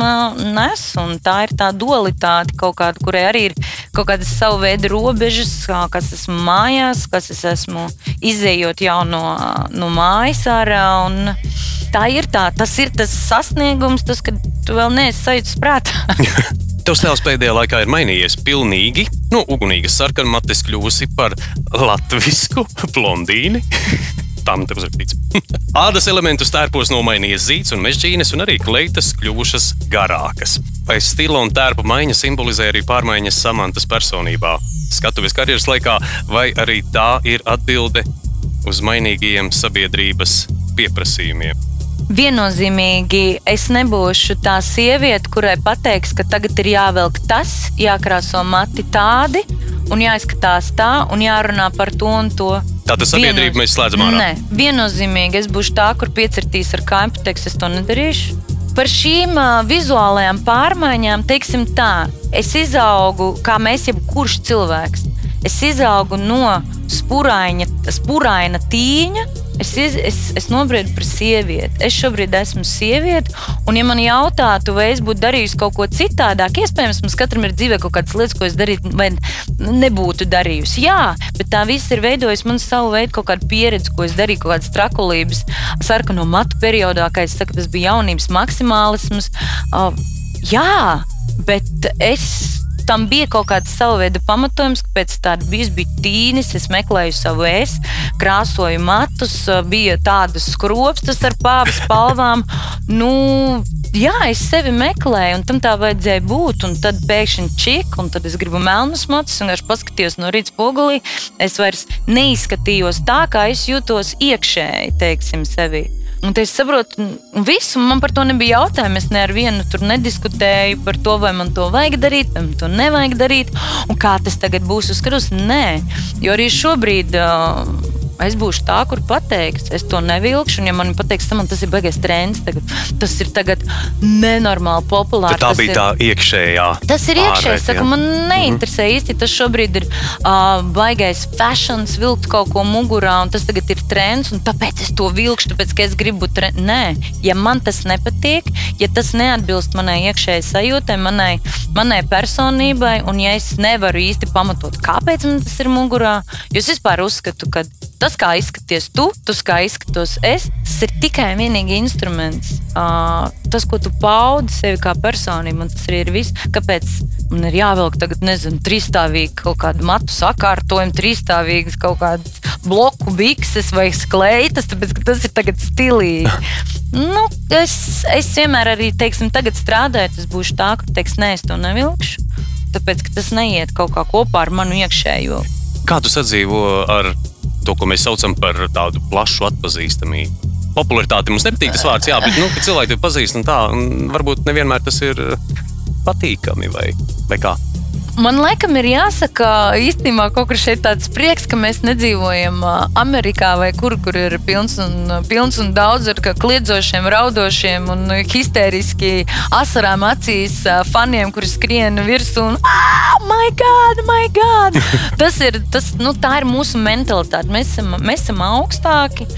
nes. Un tā ir tā dualitāte kaut kāda, kurai arī ir kaut kādas savu veidu robežas, kas esmu mājās, kas es esmu izējot jau no, no mājas ārā. un Tā ir tā, tas ir tas sasniegums, tas, kad tu vēl neesi sajūta prātā. Tavs tēls pēdējā laikā ir mainījies pilnīgi. No ugunīgas sarkanmates kļūsi par latvisku blondīni. Tam te uzrakstīts. Ādas elementus tērpos nomainījies zīts un mežģīnes, un arī kleitas kļuvušas garākas. Vai stila un tērpa maiņa simbolizē arī pārmaiņas samantas personībā? Skatuves karjeras laikā, vai arī tā ir atbilde uz mainīgajiem sabiedrības pieprasījumiem? Viennozīmīgi es nebūšu tā sieviete, kurai pateiks, ka tagad ir jāvelk tas, jākrāso mati tādi, un jāizskatās tā, un jārunā par to un to. Tātad sabiedrību mēs slēdzam ārā? Nē, viennozīmīgi es būšu tā, kur piecirtīs ar kāju, pateiks, es to nedarīšu. Par šīm uh, vizuālajām pārmaiņām, teiksim tā, es izaugu, kā mēs jebkurš cilvēks. Es izaugu no spuraina, spuraina tīņa. Es, iz, es, es nobriedu par sievieti. Es šobrīd esmu sieviete. Un, ja man jautātu, vai es būtu darījusi kaut ko citādāk, iespējams, mums katram ir dzīvē kaut kādas lietas, ko es darītu, vai nebūtu darījusi. Jā, bet tā viss ir veidojis man savu veidu, kaut kādu pieredzi, ko es darīju, kaut kādas trakulības, sarkano matu periodā, kā es saku, tas bija jaunības maksimālisms. Uh, jā, bet es tam bija kaut kāds savu veidu pamatojums, kāpēc tāda bija. Es biju tīnis, es meklēju savu es, krāsoju matus, bija tādas skropstas ar pāvis palvām. Nu, Jā, es sevi meklēju, un tam tā vajadzēja būt. Un tad pēkšņi čika, un tad es gribu melnus matus, un es paskatījos no rīta spogulī. Es vairs neizskatījos tā, kā es jūtos iekšēji, teiksim, sevi. Un es saprotu, un visu man par to nebija jautājumu. Es ne ar vienu tur nediskutēju par to, vai man to vajag darīt, vai man to nevajag darīt, un kā tas tagad būs uz krusta. Nē, jo arī šobrīd. Uh, Es būšu tā, kur pateiks, es to nevilkšu. Un, ja man pateiks, man tas ir baigais trends, tagad, tas ir tagad nenormāli populārs. Tā bija ir, tā iekšējā. Tas ir Es saku, man neinteresē mm -hmm. īsti. Tas šobrīd ir uh, baigais fashions, vilkt kaut ko mugurā, un tas tagad ir trends. un Tāpēc es to vilkšu, tāpēc ka es gribu trends. Nē, ja man tas nepatīk, ja tas neatbilst manai iekšējai sajūtai, manai, manai personībai, un ja es nevaru īsti pamatot, kāpēc man tas ir mugurā, jo es vispār uzskatu, ka tas, kā izskaties tu, tas, kā izskatos es, tas ir tikai un vienīgi instruments. Uh, tas, ko tu paudi sevi kā personību, un tas arī ir viss. Kāpēc man ir jāvelk tagad, nezinu, trīsstāvīgi kaut kāda matu sakārtojuma, trīsstāvīgas kaut kādas bloku bikses vai skleitas, tāpēc ka tas ir tagad stilīgi. Nu, es, es vienmēr arī, teiksim, tagad strādājot, es būšu tā, ka, teiks, nē, es to nevilkšu. Tāpēc, tas neiet kaut kā kopā ar manu iekšējo. Kā tu sadzīvo ar to, ko mēs saucam par tādu plašu atpazīstamību? Popularitāte mums nepatīk tas vārds, jā, bet nu, cilvēki to pazīst un tā. Un varbūt nevienmēr tas ir patīkami vai, vai kā. Man liekas, ir jāsaka, īstenībā kaut kur šeit tāds prieks, ka mēs nedzīvojam Amerikā vai kur, kur ir pilns un, pilns un daudz ar kliedzošiem, raudošiem un histēriski asarām acīs faniem, kuri skrien virsū un ah, my God, my God! Tas ir, tas, nu, tā ir mūsu mentalitāte. Mēs esam, mēs esam augstāki.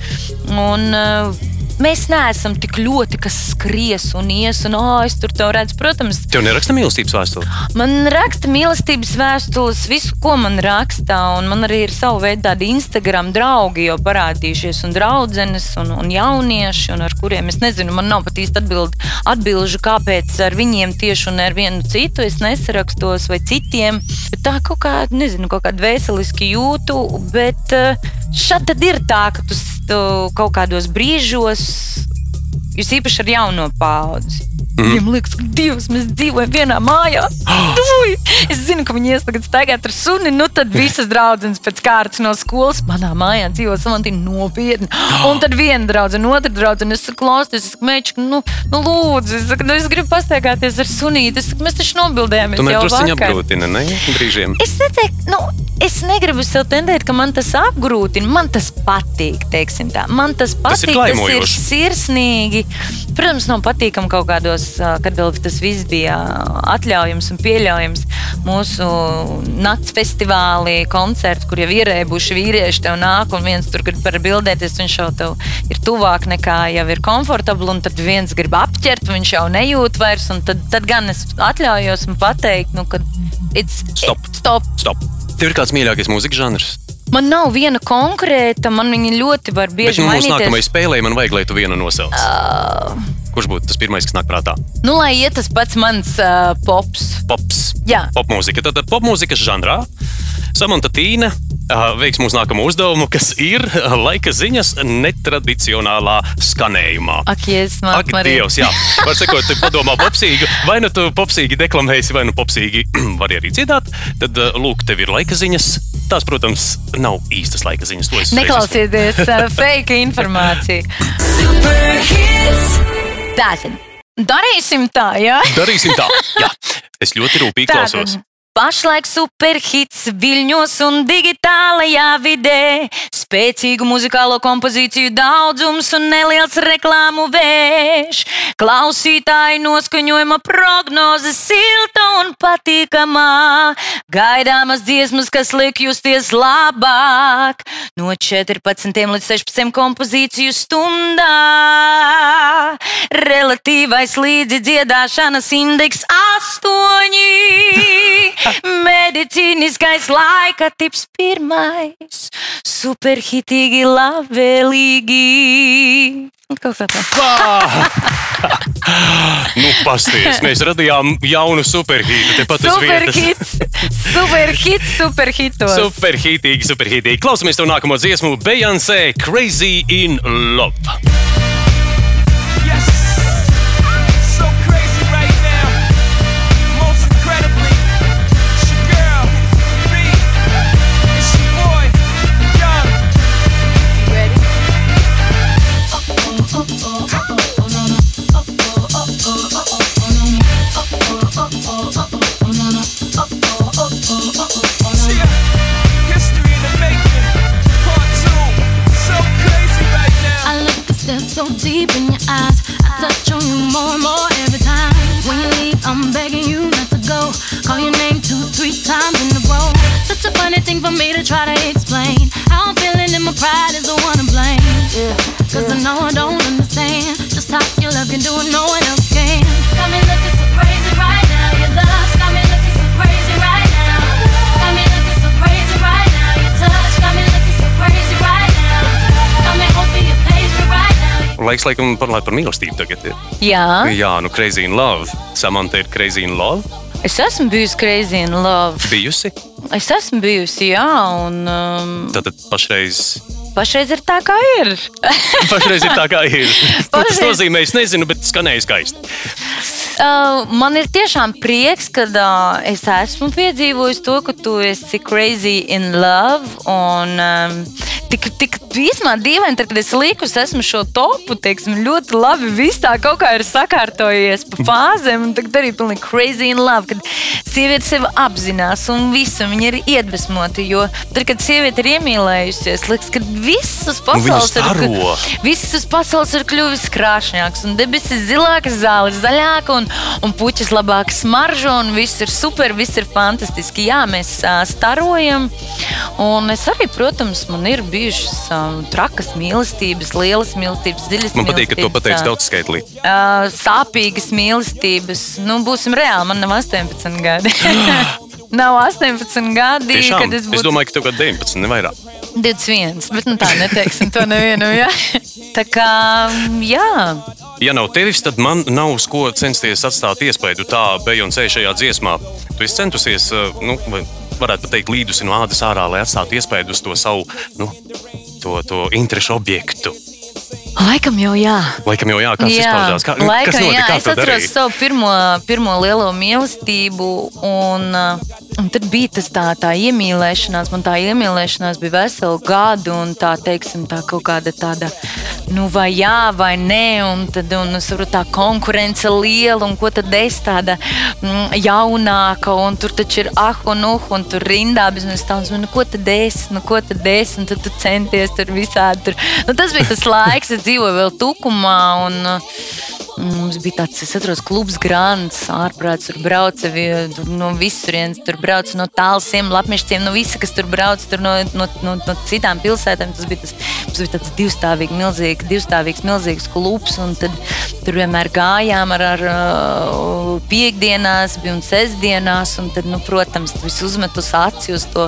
Un, ā, Mēs neesam tik ļoti, kas skries un ies, un oh, es tur to redzu. Protams, Tev neraksta mīlestības vēstuli. Man raksta mīlestības vēstules, visu, ko man raksta. un Man arī ir sava veida tādi Instagram draugi, jau parādījušies, un draudzenes, un, un jaunieši, un ar kuriem es nezinu, man nav pat īsti atbild, atbilžu, kāpēc ar viņiem tieši un ar vienu citu es nesarakstos, vai citiem. Bet tā kaut kā, nezinu, kaut kā dvēseliski jūtu, bet eh, šad tad ir tā, ka tu, tu kaut kādos brīžos, jūs īpaši ar jauno paudzi. Mhm. Viņam liekas, ka Dievs, mēs dzīvojam vienā mājā. Ui! Es zinu, ka viņi ies tagad ar suni, nu tad visas draudzenes pēc kārtas no skolas manā mājā dzīvo samantīni nopietni. Un tad viena draudzene, otra draudzene, es saku, klausties, es saku, mečka, nu, nu lūdzu, es, saku, nu, es gribu pastaigāties ar sunīti. Es saku, mēs taču nobildējāmies Tomēr drusciņi apgrūtina, ne? Brīžiem. Es neteiktu, nu, es negribu sev tendēt, ka man tas apgrūtina. Man tas patīk, teiksim tā. Man tas Tas ir patīk, tas ir sirsnīgi. Protams, nav patīkami kaut kādos, ā, kad vēl tas viss bija atļaujams un pieļaujams. Mūsu nakts festivālī, koncerti, kur jau ierēbuši vīrieši, tev nāk un viens tur grib parabildēties, viņš jau tev ir tuvāk nekā jau ir komfortabli, un tad viens grib apķert, viņš jau nejūt vairs, un tad, tad gan es atļaujos un pateikt, nu, ka it's, Stop. stop. Stop. Tev ir kāds mīļākais mūzikas žanrs? Man nav viena konkrēta, man viņa ļoti var Bet bieži nu, mūsu mainīties. nākamajai spēlē man vajag, lai tu vienu nosauc. Kurš būtu tas pirmais, kas nāk prātā? Nu, lai iet tas pats mans uh, pops. Pops. Jā. Popmūzika. Tad, popmūzikas žanrā Samanta Tīna veiks mūsu nākamo uzdevumu, kas ir laika ziņas netradicionālā skanējumā. Ak, Jēzus, Ak, Marija. Dievs, jā. Var sakot, tu padomā popsīgi, vai nu tu popsīgi deklamēsi, vai nu popsīgi vari arī dziedāt. Tad, lūk, tev ir laika ziņas. Tās, protams, nav īstas laika ziņas. Neklausieties fake informāciju. Tātad, darīsim tā, jā? Darīsim tā. Jā. Es ļoti rūpīgi klausos. Pašlaik superhits viļņos un digitālajā vidē. Spēcīgu muzikālo kompozīciju daudzums un neliels reklāmu vējš. Klausītāji noskaņojuma prognoze silta un patīkamā. Gaidāmas dziesmas, kas liek justies labāk. No 14 līdz 16 kompozīciju stundā. Relatīvais līdzi dziedāšanas indeks 8. Medicīniskais laika tips pirmais. Superhitīgi, labvēlīgi. Kaut kā tā. Nu, pasties, mēs radījām jaunu superhītu tepat. Superhits, superhits, superhitos. Superhītīgi, superhītīgi. Klausamies to nākamo dziesmu Beyoncé Crazy in Love. Deep in Laiks, laikam, parunāt par mīlestību tagad. Ir. Jā, Jā, nu, Crazy in Love. Samanta ir Crazy in Love. es esmu bijusi crazy in love. Bijusi. Es esmu bijusi, jā, un um, Tātad pašreiz, pašreiz ir tā, kā ir. pašreiz ir tā, kā ir. Ko tas Pašreiz- nozīmē? Es nezinu, bet skanēja skaisti. Uh, man ir tiešām prieks, ka uh, es esmu piedzīvojis to, ka tu esi crazy in love. Un, um, tik, tik īsumā dīvaini, tad, kad es liku, es esmu šo topu, teiksim, ļoti labi. Viss tā kaut kā ir sakārtojies pa fāzēm, un tagad arī pilnīgi crazy in love. Kad sieviete sevi apzinās un visu, viņa ir iedvesmota. Jo tad, kad sieviete ir iemīlējusies, liekas, ka visas pasaules ir, visas pasaules ir kļuvis krāšņāks, un debesis zilākas, zāles zaļākas, un, puķis labāk smaržo, un viss ir super, viss ir fantastiski. Jā, mēs ā, starojam, un es arī, protams, man ir bijušas um, trakas mīlestības, lielas mīlestības, dziļas Man patīk, ka to pateiks daudz skaitlī. ā, Sāpīgas mīlestības. Nu, būsim reāli, man nav 18 gadi. Nav 18 gadi, Tiešām, kad es es būtu domāju, ka tev kāda 19, ne vairāk. 21. Bet nu, tā neteiksim to nevienam. Ja? Tā kā, jā, Ja nav tevis, tad man nav uz ko censties atstāt iespaidu tā Beyoncé šajā dziesmā. Tu esi centusies, uh, nu, varētu teikt, līdusi no ādas ārā, lai atstātu iespaidu uz to savu, nu, to, to interešu objektu. Laikam jau jā. Laikam jau jā, kāds izpaužās. Kā, laikam, kas notika? jā, es atceros darīji? savu pirmo, pirmo lielo mīlestību, un, uh, un tad bija tas tā, tā iemīlēšanās. Man tā iemīlēšanās bija veselu gadu, un tā, teiksim, tā kaut kāda tāda, nu, vai jā, vai nē, un tad un, es varu tā konkurence liela, un ko tad es tāda mm, jaunāka, un tur taču ir ah, un uh, un tur rindā manis tāds, nu, ko tad es, nu, ko tad es, un tad tu centies tur visādi. Tur. Nu, tas bija tas laiks, es dzīvoju vēl tukumā, un uh, mums bija tāds, es atceros, klubs Grants, ārprāts, tur brauca vi- no visurienes, tur brauca no tālsiem lapmešiem, no visa, kas tur brauc, tur no, no, no, no citām pilsētām. Tas bija, tas, tas bija tāds divstāvīgs, milzīgs, divstāvīgs, milzīgs klubs, tad tur vienmēr gājām ar, ar uh, piekdienās, bija un sestdienās, un tad, nu, protams, viss uzmet uz aci uz to,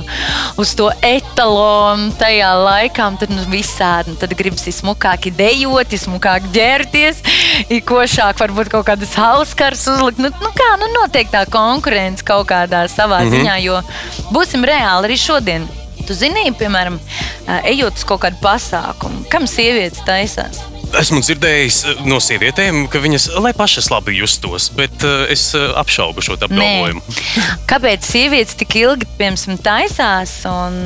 uz to etalonu tajā laikā, tad nu, visādi, tad gribas smukāk dejot, smukāk ģērties, ir košāk varbūt kaut kādas hauskars uzlikt. Nu, nu kā, nu notiek tā konkurence kaut kādā savā mm -hmm. ziņā, jo būsim reāli arī šodien. Tu zini, piemēram, ejot uz kaut kādu pasākumu, kam sievietes taisās? Esmu dzirdējis no sievietēm, ka viņas lai pašas labi justos, bet es apšaubu šo apgalvojumu. Kāpēc sievietes tik ilgi piemēram, taisās un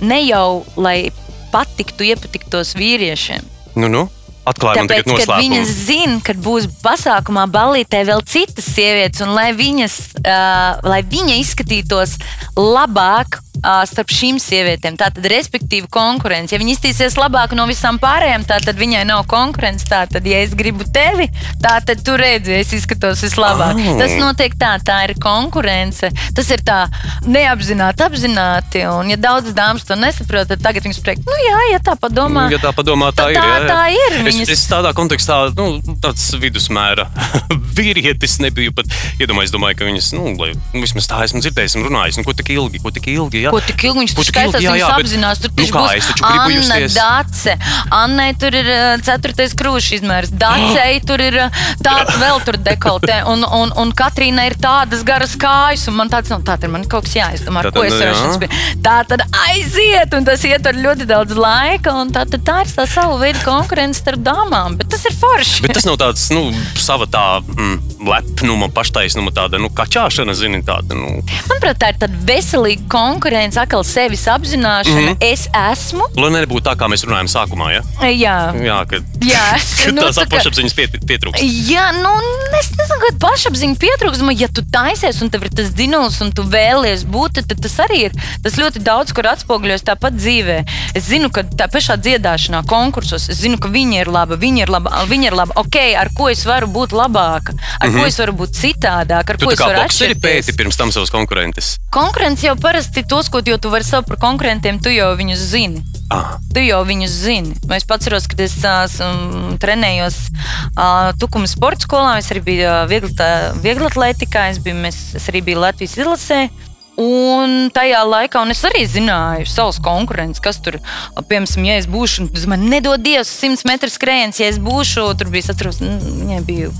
ne jau lai patiktu, iepatiktos vīriešiem? Nu, nu, atklāj man Tāpēc, tagad kad viņas noslēpumu. zina, ka būs pasākumā balītē vēl citas sievietes, un lai viņas, uh, lai viņa izskatītos labāk. Starp šīm sievietēm. Tātad, respektīvi, konkurence. Ja viņa iztīsies labāk no visām pārējām, tad viņai nav konkurence. Tātad, ja es gribu tevi, tad tu redzi, es izskatos vislabāk. Oh. Tas notiek tā, tā ir konkurence. Tas ir tā neapzināti, apzināti. Un, ja daudzas dāmas to nesaprot, tad tagad viņas priekš, nu jā, ja tā padomā. Ja tā padomā, tā, Tā- ir. jā, jā. tā ir, Es, viņas- es tādā kontekstā, nu, tāds vidusmēra vīrietis nebiju pat iedomājies. Domāju, ka viņas, nu, lai, nu vismaz tā esmu dzirdējis un runājis. Nu, ko tik ilgi, ko tik ilgi? Jā. Ko tik ilgi viņš tur skaistās, bet- apzinās. Tur nu taču kā, būs Anna Dace. Annai tur ir uh, ceturtais krūšs izmērs. Dacei tur ir uh, tāds vēl tur dekoltē. Un, un, un Katrīna ir tādas garas kājas. Un man tāds, nu, tā ir man kaut kas jāizdomā, ar ko es nu, šis bija. Tā tad aiziet, un tas ietver ļoti daudz laika. Un tā, tā ir tā sava veida konkurence starp dāmām. Bet tas ir forši. Bet tas nav tāds, nu, sava tā mm, lepnuma, paštaisnuma, tāda, nu, kačāšana, zini, tāda, nu, Manuprāt, tā ir tāda veselīga konkurence, atkal sevis apzināšana. Mm Mhm. -hmm. Es esmu. lai nebūtu tā, kā mēs runājam sākumā, ja? Jā, Jā, ka, Jā, ka nu, tās tā pašapziņas piet, pietrūkst. Jā, nu, es nezinu, kāda pašapziņa pietrūkst. Ja tu taisies un tev ir tas dzinums, un tu vēlies būt, tad tas arī ir. Tas ļoti daudz kur atspoguļojas tāpat dzīvē. Es zinu, ka tā pašā dziedāšanā, konkursos, es zinu, ka viņi ir labi, viņi ir labi, viņi ir labi. Ok, ar ko es varu būt labāka, ar mm -hmm. ko es varu būt citādāk, ar Tu ko es varu atšķirties. pēti pirms tam savus konkurentus. Konkurence jau parasti tos, ko jau tu vari saukt par konkurentiem, tu jau viņus zini. Ah, Tu jau viņus zini. Es pats atceros, kad es uh, trenējos uh, Tukuma sporta skolā. Es arī biju viegli atletikā, es, biju, mēs, es arī biju Latvijas izlasē. Un tajā laikā un es arī zināju savus konkurentus, kas tur, piemēram, ja es būšu, tas man nedod Dievs, 100 metru skrējiens, ja es būšu, tur bija, es atceros, nu, viņai bija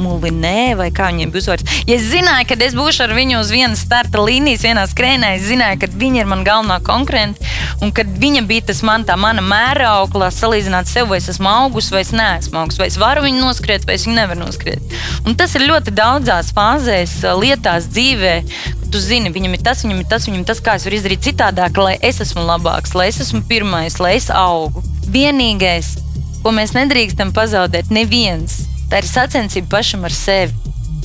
Mulinē, vai kā viņiem bija uzvārds. Ja es zināju, ka es būšu ar viņu uz vienas starta līnijas, vienā skrējā, es zināju, ka viņa ir mana galvenā konkurence, un kad viņa bija tas man, tā mana mēraukla, salīdzināt sev, vai es esmu augus, vai es neesmu augus, vai es varu viņu noskriet, vai es viņu nevaru noskriet. Un tas ir ļoti daudzās fāzēs, lietās, dzīvē. Tu zini, viņam ir tas, viņam ir tas, viņam ir tas, kā es varu izdarīt citādāk, lai es esmu labāks, lai es esmu pirmais, lai es augu. Vienīgais, ko mēs nedrīkstam pazaudēt, neviens, tā ir sacensība pašam ar sevi.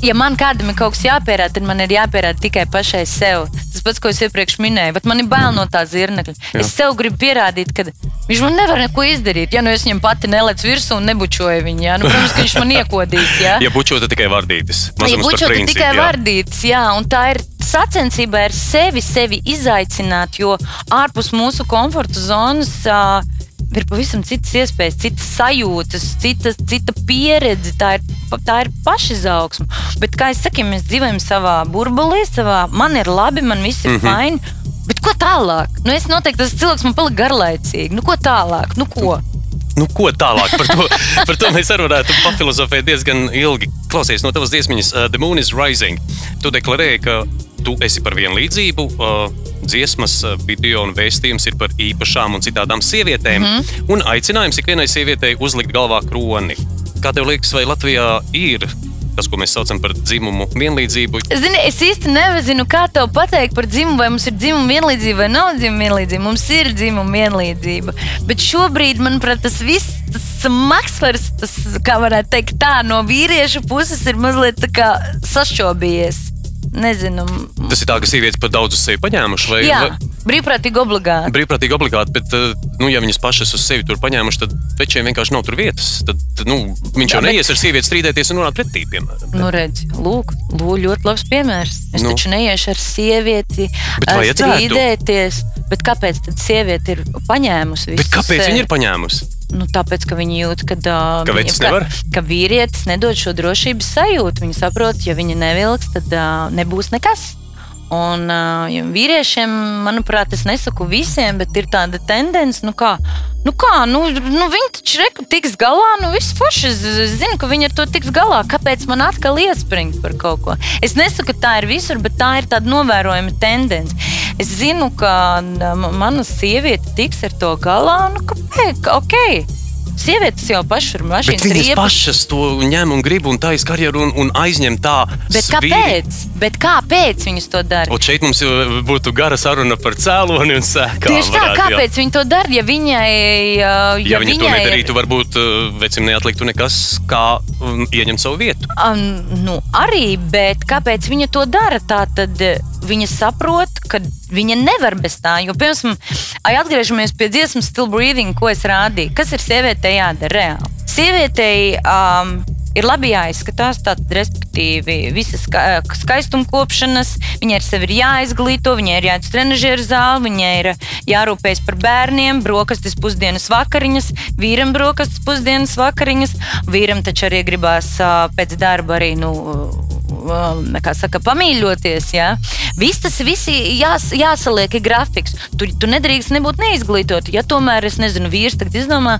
Ja man kādam ir kaut kas jāpierāda, tad man ir jāpierāda tikai pašai sev. Tas pats, ko es iepriekš minēju, bet man ir bail no tā zirnekļa. Es sev gribu pierādīt, ka viņš man nevar neko izdarīt. Ja nu es viņam pati nelecu virsū un nebučoju viņu, ja? nu, protams, ka viņš man iekodīs. Ja? ja bučota tikai vardītis. Ja Mazums par bučota principu, tikai jā. vardītas, jā, un tā ir sacensība ar sevi, sevi izaicināt, jo ārpus mūsu komforta zonas. Uh, Ir pavisam citas iespējas, citas sajūtas, citas, cita pieredze. Tā ir, tā ir pašizaugsme. Bet, kā jau teicu, mēs dzīvojam savā burbulī, savā man ir labi, man viss ir mm -hmm. fini. Bet ko tālāk? Nu, es noteikti tas cilvēks man palika garlaicīgi. Nu, ko tālāk? Nu, ko? Nu, ko tālāk par to? Par to mēs arī varētu papilozofēt diezgan ilgi. Klausies no tavas dziesmiņas, uh, The Moon is Rising. Tu deklarēji, ka tu esi par vienlīdzību. Uh, dziesmas, uh, video un vēstījums ir par īpašām un citādām sievietēm. Mm -hmm. Un aicinājums ikvienai sievietei uzlikt galvā kroni. Kā tev liekas, vai Latvijā ir tas, ko mēs saucam par dzimumu vienlīdzību? Zini, es īsti nezinu, kā te pateikt par dzimumu, vai mums ir dzimuma vienlīdzība vai nav dzimuma vienlīdzība. Mums ir dzimuma vienlīdzība. Bet šobrīd, manuprāt, tas viss, tas maksvars, tas, kā varētu teikt, tā no vīriešu puses ir mazliet sašķobījies. Nezinu. Tas ir tā, ka sievietes par daudz uz sevi paņēmušas, vai, Jā, vai brīvprātīgi obligāti. brīvprātīgi obligāti, bet, uh, nu, ja viņas pašas uz sevi tur paņēmušas, tad večiem vienkārši nav tur vietas. Tad, nu, viņš jau Jā, bet- neies ar sievieti strīdēties un runāt pretī, piemēram. Nu, redz, lūk, lūk, ļoti labs piemērs. Es Nu. taču neiešu ar sievieti Bet vajadzētu. strīdēties. Bet kāpēc tad sieviete ir paņēmusi visu? Bet kāpēc sevi? viņi ir paņēmusi? Nu, tāpēc, ka viņi jūt, ka, uh, Ka nevar? ka, ka vīrietis nedod šo drošības sajūtu. Viņi saprot, ja viņi nevilks, tad uh, nebūs nekas. Un uh, vīriešiem, manuprāt, es nesaku visiem, bet ir tāda tendence, nu kā, nu kā, nu, nu viņi taču reku tiks galā, nu viss forši, es, es zinu, ka viņi ar to tiks galā. Kāpēc man atkal iespringt par kaut ko? Es nesaku, ka tā ir visur, bet tā ir tāda novērojama tendence. Es zinu, ka mana sieviete tiks ar to galā, nu kāpēc? Ok. Sievietes jau pašas ir mašīnas viņas riepas. pašas to ņem un grib un taisa karjeru un, un aizņem tā. Bet svīri. kāpēc? Bet kāpēc viņas to dara? Un šeit mums būtu gara saruna par cēloni un sēkām. Tieši tā, varētu, jā. kāpēc viņi to dara? Ja viņai, Ja, ja viņi to viņai nedarītu, varbūt vecim neatliktu nekas, kā ieņemt savu vietu. Um, nu, arī, bet kāpēc viņa to dara? Tā tad viņa saprot, ka viņa nevar bez tā. Jo, piemēram, ai, atgriežamies pie dziesmas Still Breathing, ko es rādīju. Kas ir sievietei jādara reāli? Sievietei um, ir labi jāizskatās, tātad, respektīvi, visas ska skaistumkopšanas, viņai ar sevi ir jāizglīto, viņai ir jāiet uz trenižera zāli, viņai ir jārūpējas par bērniem, brokastis, pusdienas vakariņas, vīram brokastis, pusdienas vakariņas. Vīram taču arī gribās ā, pēc darba arī, nu, saka, pamīļoties. Ja? Viss tas visi jās, jāsaliek ir grafiks. Tu, tu nedrīkst nebūt neizglītot. Ja tomēr, es nezinu, vīrs tagad izdomā,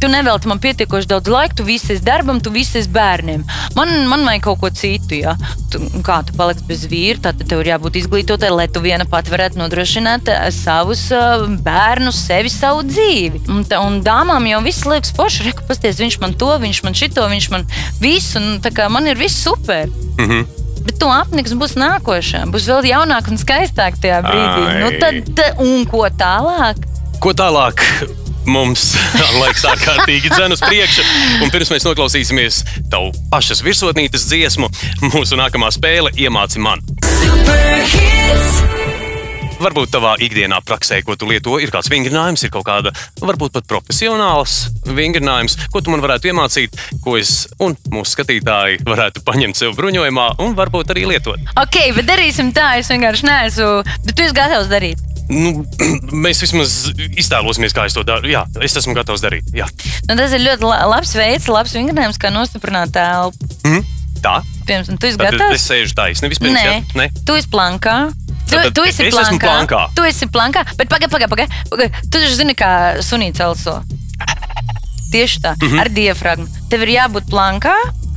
tu nevelti man pietiekoši daudz laika, tu visi esi darbam, tu visi esi bērniem. Man, man vajag kaut ko citu. Ja? Tu, kā tu paliksi bez vīra, tad tev ir jābūt izglītotai, lai tu viena pati varētu nodrošināt ā, savus ā, bērnus, sevi, savu dzīvi. Un, un dāmām jau viss liekas forši. Reku, pasties, viņš man to, viņš man šito, viņš man visu. Un, man ir viss super. Mhm. Bet to apniks būs nākošā. Būs vēl jaunāk un skaistāk tajā brīdī. Ai. Nu, tad, un ko tālāk? Ko tālāk? Mums laiks ārkārtīgi dzēna uz priekšu, un pirms mēs noklausīsimies tavu pašas virsotnītes dziesmu, mūsu nākamā spēle iemāci man. Varbūt tavā ikdienā praksē, ko tu lieto, ir kāds vingrinājums, ir kaut kāda, varbūt pat profesionāls vingrinājums, ko tu man varētu iemācīt, ko es un mūsu skatītāji varētu paņemt sev bruņojumā un varbūt arī lietot. Ok, bet darīsim tā. Es vienkārši neesmu. Bet tu esi gatavs darīt. Nu, mēs vismaz iztēlosimies, kā es to daru. Jā, es esmu gatavs darīt. Jā. Nu, tas ir ļoti la- labs veids, labs vingrinājums, kā nostiprināt telpu. Mhm. Tā. Piemēram, tu esi Tad gatavs. es sēžu taisni vispirms. Nē, jā? Nē. tu esi plankā. Tu, Tātad tu esi es esmu plankā. Tu esi plankā. Bet pagaidi, pagaidi. Paga, paga. Tu taču zini, kā sunīts elso. Tieši tā, mm. -hmm. ar diafragmu. Tev ir jābūt plankā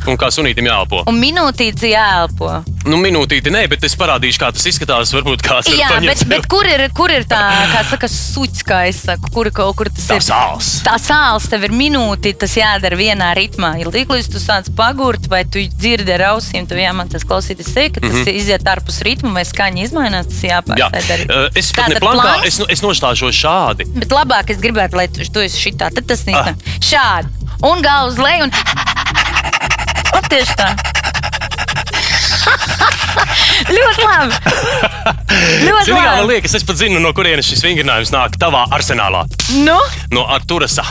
Un kā sunītam jāelpo. un minūtīte jāelpo. Nu, minūtīti nē, bet es parādīšu, kā tas izskatās. Varbūt kāds var Jā, paņemt bet, bet kur, ir, kur ir tā, kā saka, suits, kā es saku, kur kur tas Tā ir? sāls. Tā sāls tev ir minūte, tas jādara vienā ritmā. Ja līdz tu sāc pagurt, vai tu dzirdi ar ausīm, tev jāmācās klausīties sevi, ka tas mm -hmm. iziet ārpus ritma vai skaņa izmainās, tas Mhm. Jā, eh, es pat plāns? es, es nostāšos šādi. Bet labāk es gribētu, lai tu, tu esi šitā, tad tas Ah. nīstam. Šādi. Un galvu uz leju. Un tieši tā. Ļoti labi. Ļoti Zini, kā man labi. liekas, es pat zinu, no kurienes šis vingrinājums nāk tavā arsenālā. Nu? No Arturasa.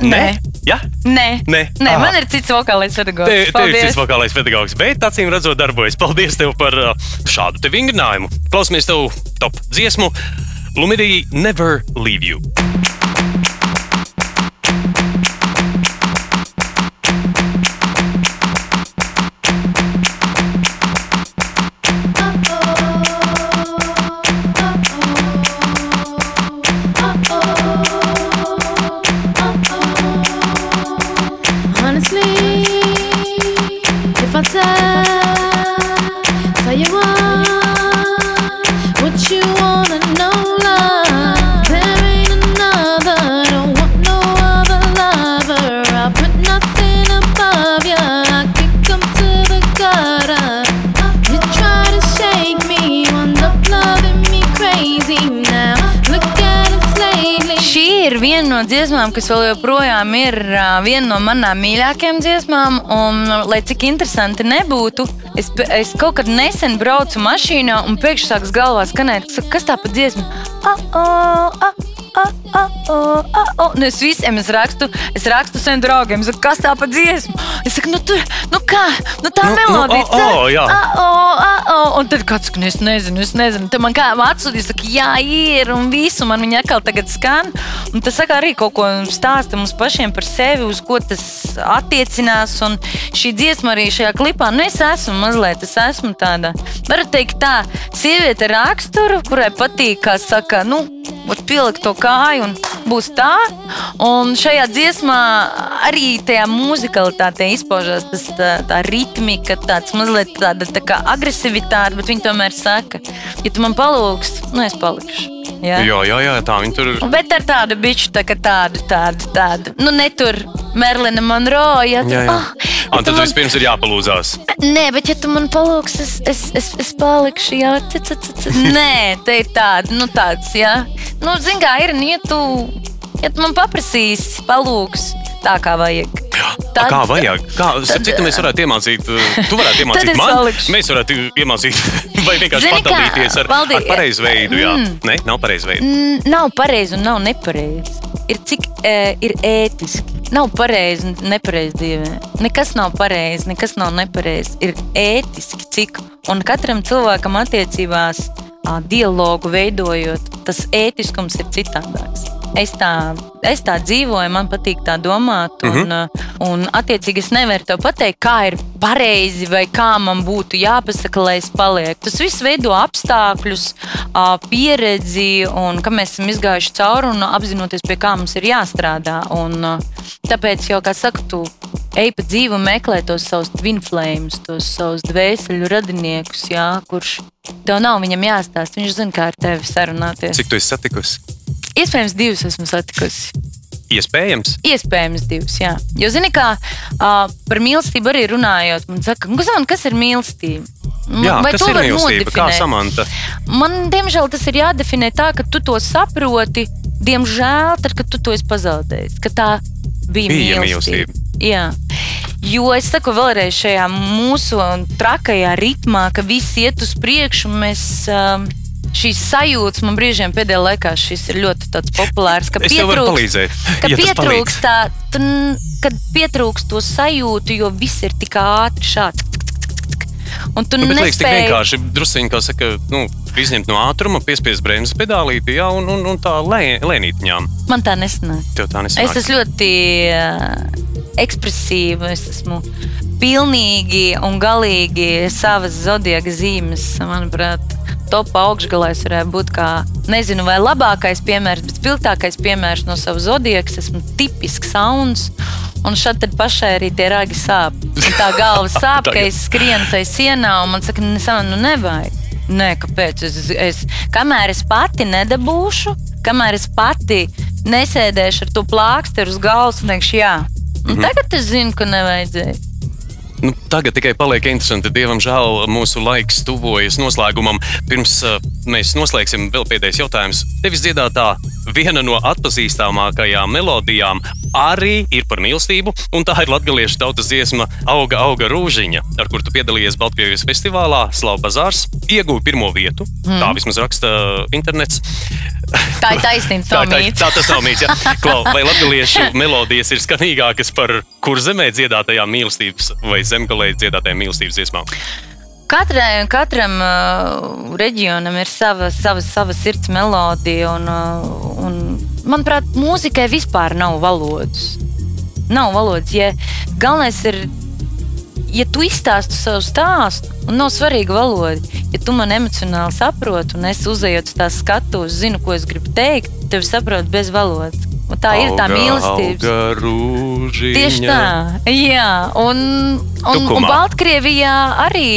Nē. Ja? Nē, Nē. Nē Ah. man ir cits vokālais pedagogs. Te, te ir Paldies. cits vokālais pedagogs, bet acīm redzot, darbojas. Paldies tev par uh, šādu te vingrinājumu. Klausamies tev top dziesmu. Lumidī never leave you. Dziesmām, kas vēl joprojām ir viena no manām mīļākajām dziesmām. Un, lai cik interesanti nebūtu, es, es kaut kad nesen braucu mašīnā un pēkšņi sākas galvā skanēt, kas- tā pa dziesmu? Ah, ah, ah. Ah, ah, ah, ah, ah. Nu, es visiem es rakstu, es rakstu saviem draugiem, saku, kas tā pa dziesmu. Es saku, nu, tur, nu kā, nu tā Nu, nu, melodija. ah, ah, jā. Ah, oh, ah, oh. Un tad kāds saka, nu, es nezinu, es nezinu. Tad man kā atsūtīja, saka, jā, ir un visu. Man viņa atkal tagad skan. Un tas saka arī kaut ko stāsta mums pašiem par sevi, uz ko tas attiecinās. Un šī dziesma arī šajā klipā, nu, es esmu mazliet, es esmu tāda, varu teikt tā, sieviete raksturu, kurai patīk, kā saka, nu, pielikt to kāju un būs tā. Un šajā dziesmā arī tajā muzikalitātē izpaužās tas, tā, tā ritmika, tāds mazliet tāda tā kā agresivitāte, bet viņi tomēr saka, ja tu man palūgs, nu es palikšu. Ja? Jā, jā, jā, tā viņi tur ir. Bet ar tādu biču, tā kā tādu, tādu, tādu. Nu, ne tur Merlina Monroe. Ja, tu, Jā, jā. Ja Un tad man- vispirms ir jāpalūzās. Nē, bet ja tu man palūksi, es, es, es, es palikšu. Jā, c, c, c, c. Nē, te ir tāda, nu tāds, jā. Nu, zini, kā ir, nu, ja tu, ja tu man paprasīsi, palūks tā kā vajag. Tā kā vajag? Kā, tad, citu mēs varētu iemācīt, uh, tu varētu Tad iemācīt man. palikšu. Mēs varētu iemācīt, vai vienkārši Zini kā, pataldīties ar, Valdi, ar pareizu veidu. Jā, mm. Nē, nav pareizu veidu. Mm, Nav pareizi un nav nepareizi. Ir cik e, ir ētiski. Nav pareizi un nepareizi dzīvē. Nekas nav pareizi, nekas nav nepareizi. Ir ētiski, cik. Un katram cilvēkam attiecībās, dialogu veidojot, tas ētiskums ir citādāks. Es tā, es tā dzīvoju, man patīk tā domāt. Un, uh, un attiecīgi, es nevaru te pateikt, kā ir pareizi vai kā man būtu jāpasaka, lai es palieku. Tas viss veido apstākļus, ā, pieredzi un kā mēs esam izgājuši cauri un apzinoties, pie kā mums ir jāstrādā. Un, tāpēc jau, kā saka, tu ej pa dzīvi un meklē tos savus twin flames, tos savus dvēseli radiniekus, jā, kurš tev nav viņam jāstāsta. Viņš zina, kā ar tevi sarunāties. Cik tu esi satikusi? Iespējams, divus esmu satikusi. Iespējams. Iespējams, divas. Jā. Jo, zini, kā uh, par mīlestību arī runājot, man saka, "Nu, Guzman, kas ir mīlestība? Jā, vai kas to ir mīlestība? Kā samanta? Man, diemžēl, tas ir jādefinē tā, ka tu to saproti. Diemžēl, tad, kad tu to esi pazaudējis, ka tā bija, Bija mīlestība. Jā. Jo es saku vēlreiz šajā mūsu trakajā ritmā, ka viss iet uz priekšu. Mēs, um, šīs sajūtas man brīžiem pēdējā laikā šis ir ļoti populārs. ka Es pietrūkst-. Ka ja pietrūkst tā, tn, kad pietrūkst to sajūtu, jo viss ir tik ātri šāds. Un tu Nu, bet liekas, tik nespēji vienkārši druskuļi, kā saka, nu, izņemt no ātruma, piespiest bremzes pedālīti, jā, un, un, un tā lē, lēnītiņām. Man tā nesanāk. Tev tā Es nesanāk. esmu ļoti uh, ekspresīva. Es esmu pilnīgi un galīgi savas zodiaka zīmes. Manuprāt, topā augšgalā es varētu būt kā, nezinu, vai labākais piemērs, bet spilgtākais piemērs no savas zodiaka. Es esmu tipisks sauns. Un šeit pašai arī tie ragi sāp. Tā galva sāp, ka es skrienu tajā sienā, un man saka, nu nevajag. Nē, kāpēc? Es, es, kamēr es pati nedabūšu, kamēr es pati nesēdēšu ar to plāksteri uz galvas un teikšu, jā. Un Mhm. tagad es zinu, ka nevajadzēja. Nu, tagad tikai paliek interesanti. Dievam žēl, mūsu laiks tuvojas noslēgumam. Pirms uh, mēs noslēgsim, vēl pēdējais jautājums. Tevis dziedātā viena no atpazīstamākajām melodijām arī ir par mīlestību, un tā ir latviešu tautas dziesma Auga, auga rūžiņa, ar kuru tu piedalījies Baltkrievijas festivālā Slavu Bazārs. Ieguva pirmo vietu, mm. tā vismaz raksta internets. Tā ir taisnība, Tā, tā, tā tas nav mīts. Klau, vai latviešu melodijas ir skanīgākas par kur zemē dziedātajām mīlestības vai zemgālē dziedātajām mīlestības dziesmām? Katrai, katram uh, reģionam ir sava, sava, sava sirds melodija. Un, uh, un, manuprāt, mūzikai vispār nav valodas. Nav valodas. Ja galvenais ir, ja tu izstāsti savu stāstu, un nav svarīga valoda, ja tu man emocionāli saproti, un es uzejot uz tās skatuves, zinu, ko es gribu teikt, tev saprot bez valodas. Un tā ir tā mīlestība. Tieši tā, jā. Un, un, un Tukumā. Baltkrievijā arī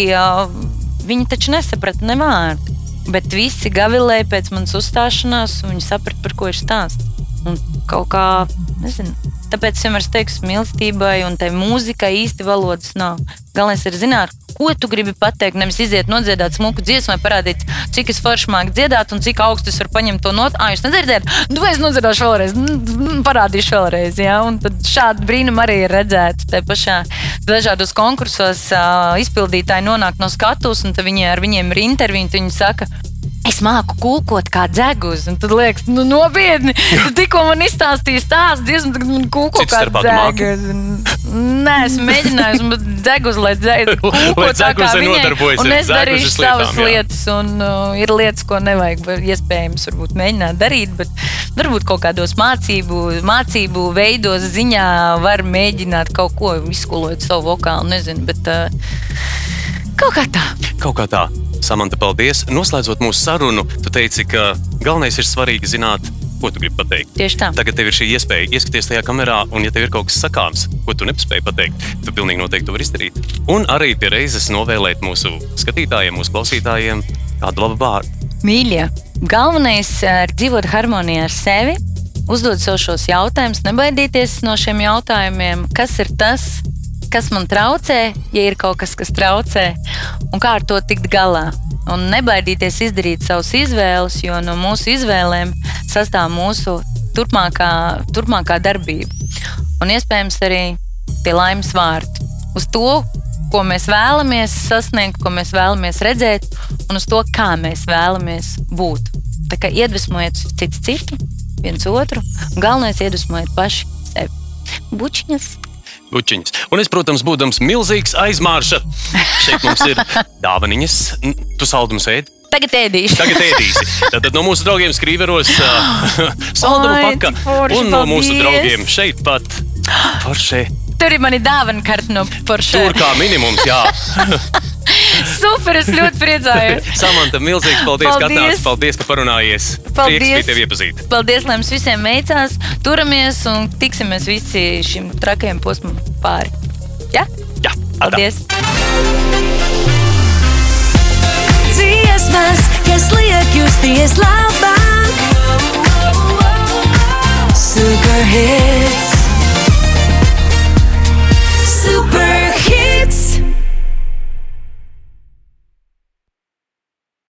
viņi taču nesaprata ne vārdu. Bet visi gavilēja pēc manas uzstāšanās, un viņi saprata, par ko ir stāsts. Un kaut kā, nezinu, Tāpēc es vienmēr teiktu, mīlestībai un tai mūzikai īsti valodas nav. Galvenais ir zināt, ko tu gribi pateikt. Nevis iziet nodziedāt smuku dziesmu, vai parādīt, cik es forši māku dziedāt un cik augstu es varu paņemt to notu. Ah, jūs nedzirdat, nu es nodziedāšu vēlreiz, mm, parādīšu vēlreiz. Ja? Un tad šādi brīnumi arī ir redzēti. Te pašā dažādos konkursos uh, izpildītāji nonāk no skatuves, un viņi, ar viņiem ir intervija, viņi saka, Es māku kūkot kā dzegus, un tad liekas, nu, nopietni. Tu tikko man izstāstīji stāstu, tagad man kūko Cits kā dzegus. Nē, esmu mēģinājis, bet dzegus, lai kūko tā kā viņai. Un es darīšu savas lietām, lietas, un uh, ir lietas, ko nevajag, iespējams, varbūt mēģināt darīt, bet varbūt kaut kādos mācību, mācību veidos ziņā var mēģināt kaut ko izskolot savu vokālu, nezinu, bet uh, kaut kā tā. Kaut kā tā. Samanta, paldies. Noslēdzot mūsu sarunu, tu teici, ka galvenais ir svarīgi zināt, ko tu gribi pateikt. Tieši tā. Tagad tev ir šī iespēja ieskaties tajā kamerā, un, ja tev ir kaut kas sakāms, ko tu nespēji pateikt, tu pilnīgi noteikti to vari izdarīt. Un arī pie reizes novēlēt mūsu skatītājiem, mūsu klausītājiem kādu labu vārdu. Mīļie, galvenais eh, ir dzīvot harmonijā ar sevi, uzdot sev šos jautājumus, nebaidīties no šiem jautājumiem, kas ir tas, kas man traucē, ja ir kaut kas, kas traucē, un kā ar to tikt galā. Un nebaidīties izdarīt savas izvēles, jo no mūsu izvēlēm sastāv mūsu turpmākā, turpmākā darbība. Un iespējams arī tie laimes vārti. Uz to, ko mēs vēlamies sasniegt, ko mēs vēlamies redzēt, un uz to, kā mēs vēlamies būt. Tā kā iedvesmojiet cits citu, viens otru, un galvenais iedvesmojiet paši sevi. Bučiņas! Bučiņas. Un es, protams, būdams milzīgs aizmārša, šeit mums ir dāvaniņas. Tu saldumus ēdi. Tagad ēdīšu. Tagad ēdīsi. Tad no mūsu draugiem skrīveros uh, saldumu forši, Un no mūsu paldies. draugiem šeit pat. Forši. Tur ir mani dāvana karta no Porsche. Tur kā minimums, jā. Super, es ļoti priecājos. Samanta, milzīgs paldies, paldies. ka atnācis. Paldies, ka parunājies. Paldies. Prieks bija tevi iepazīt. Paldies, lai jums visiem veicās. Turamies un tiksimies visi šim trakajam posmam pāri. Ja? Jā, atā. paldies. Dziesmas, kas liek justies labāk. Super hits. Super hits.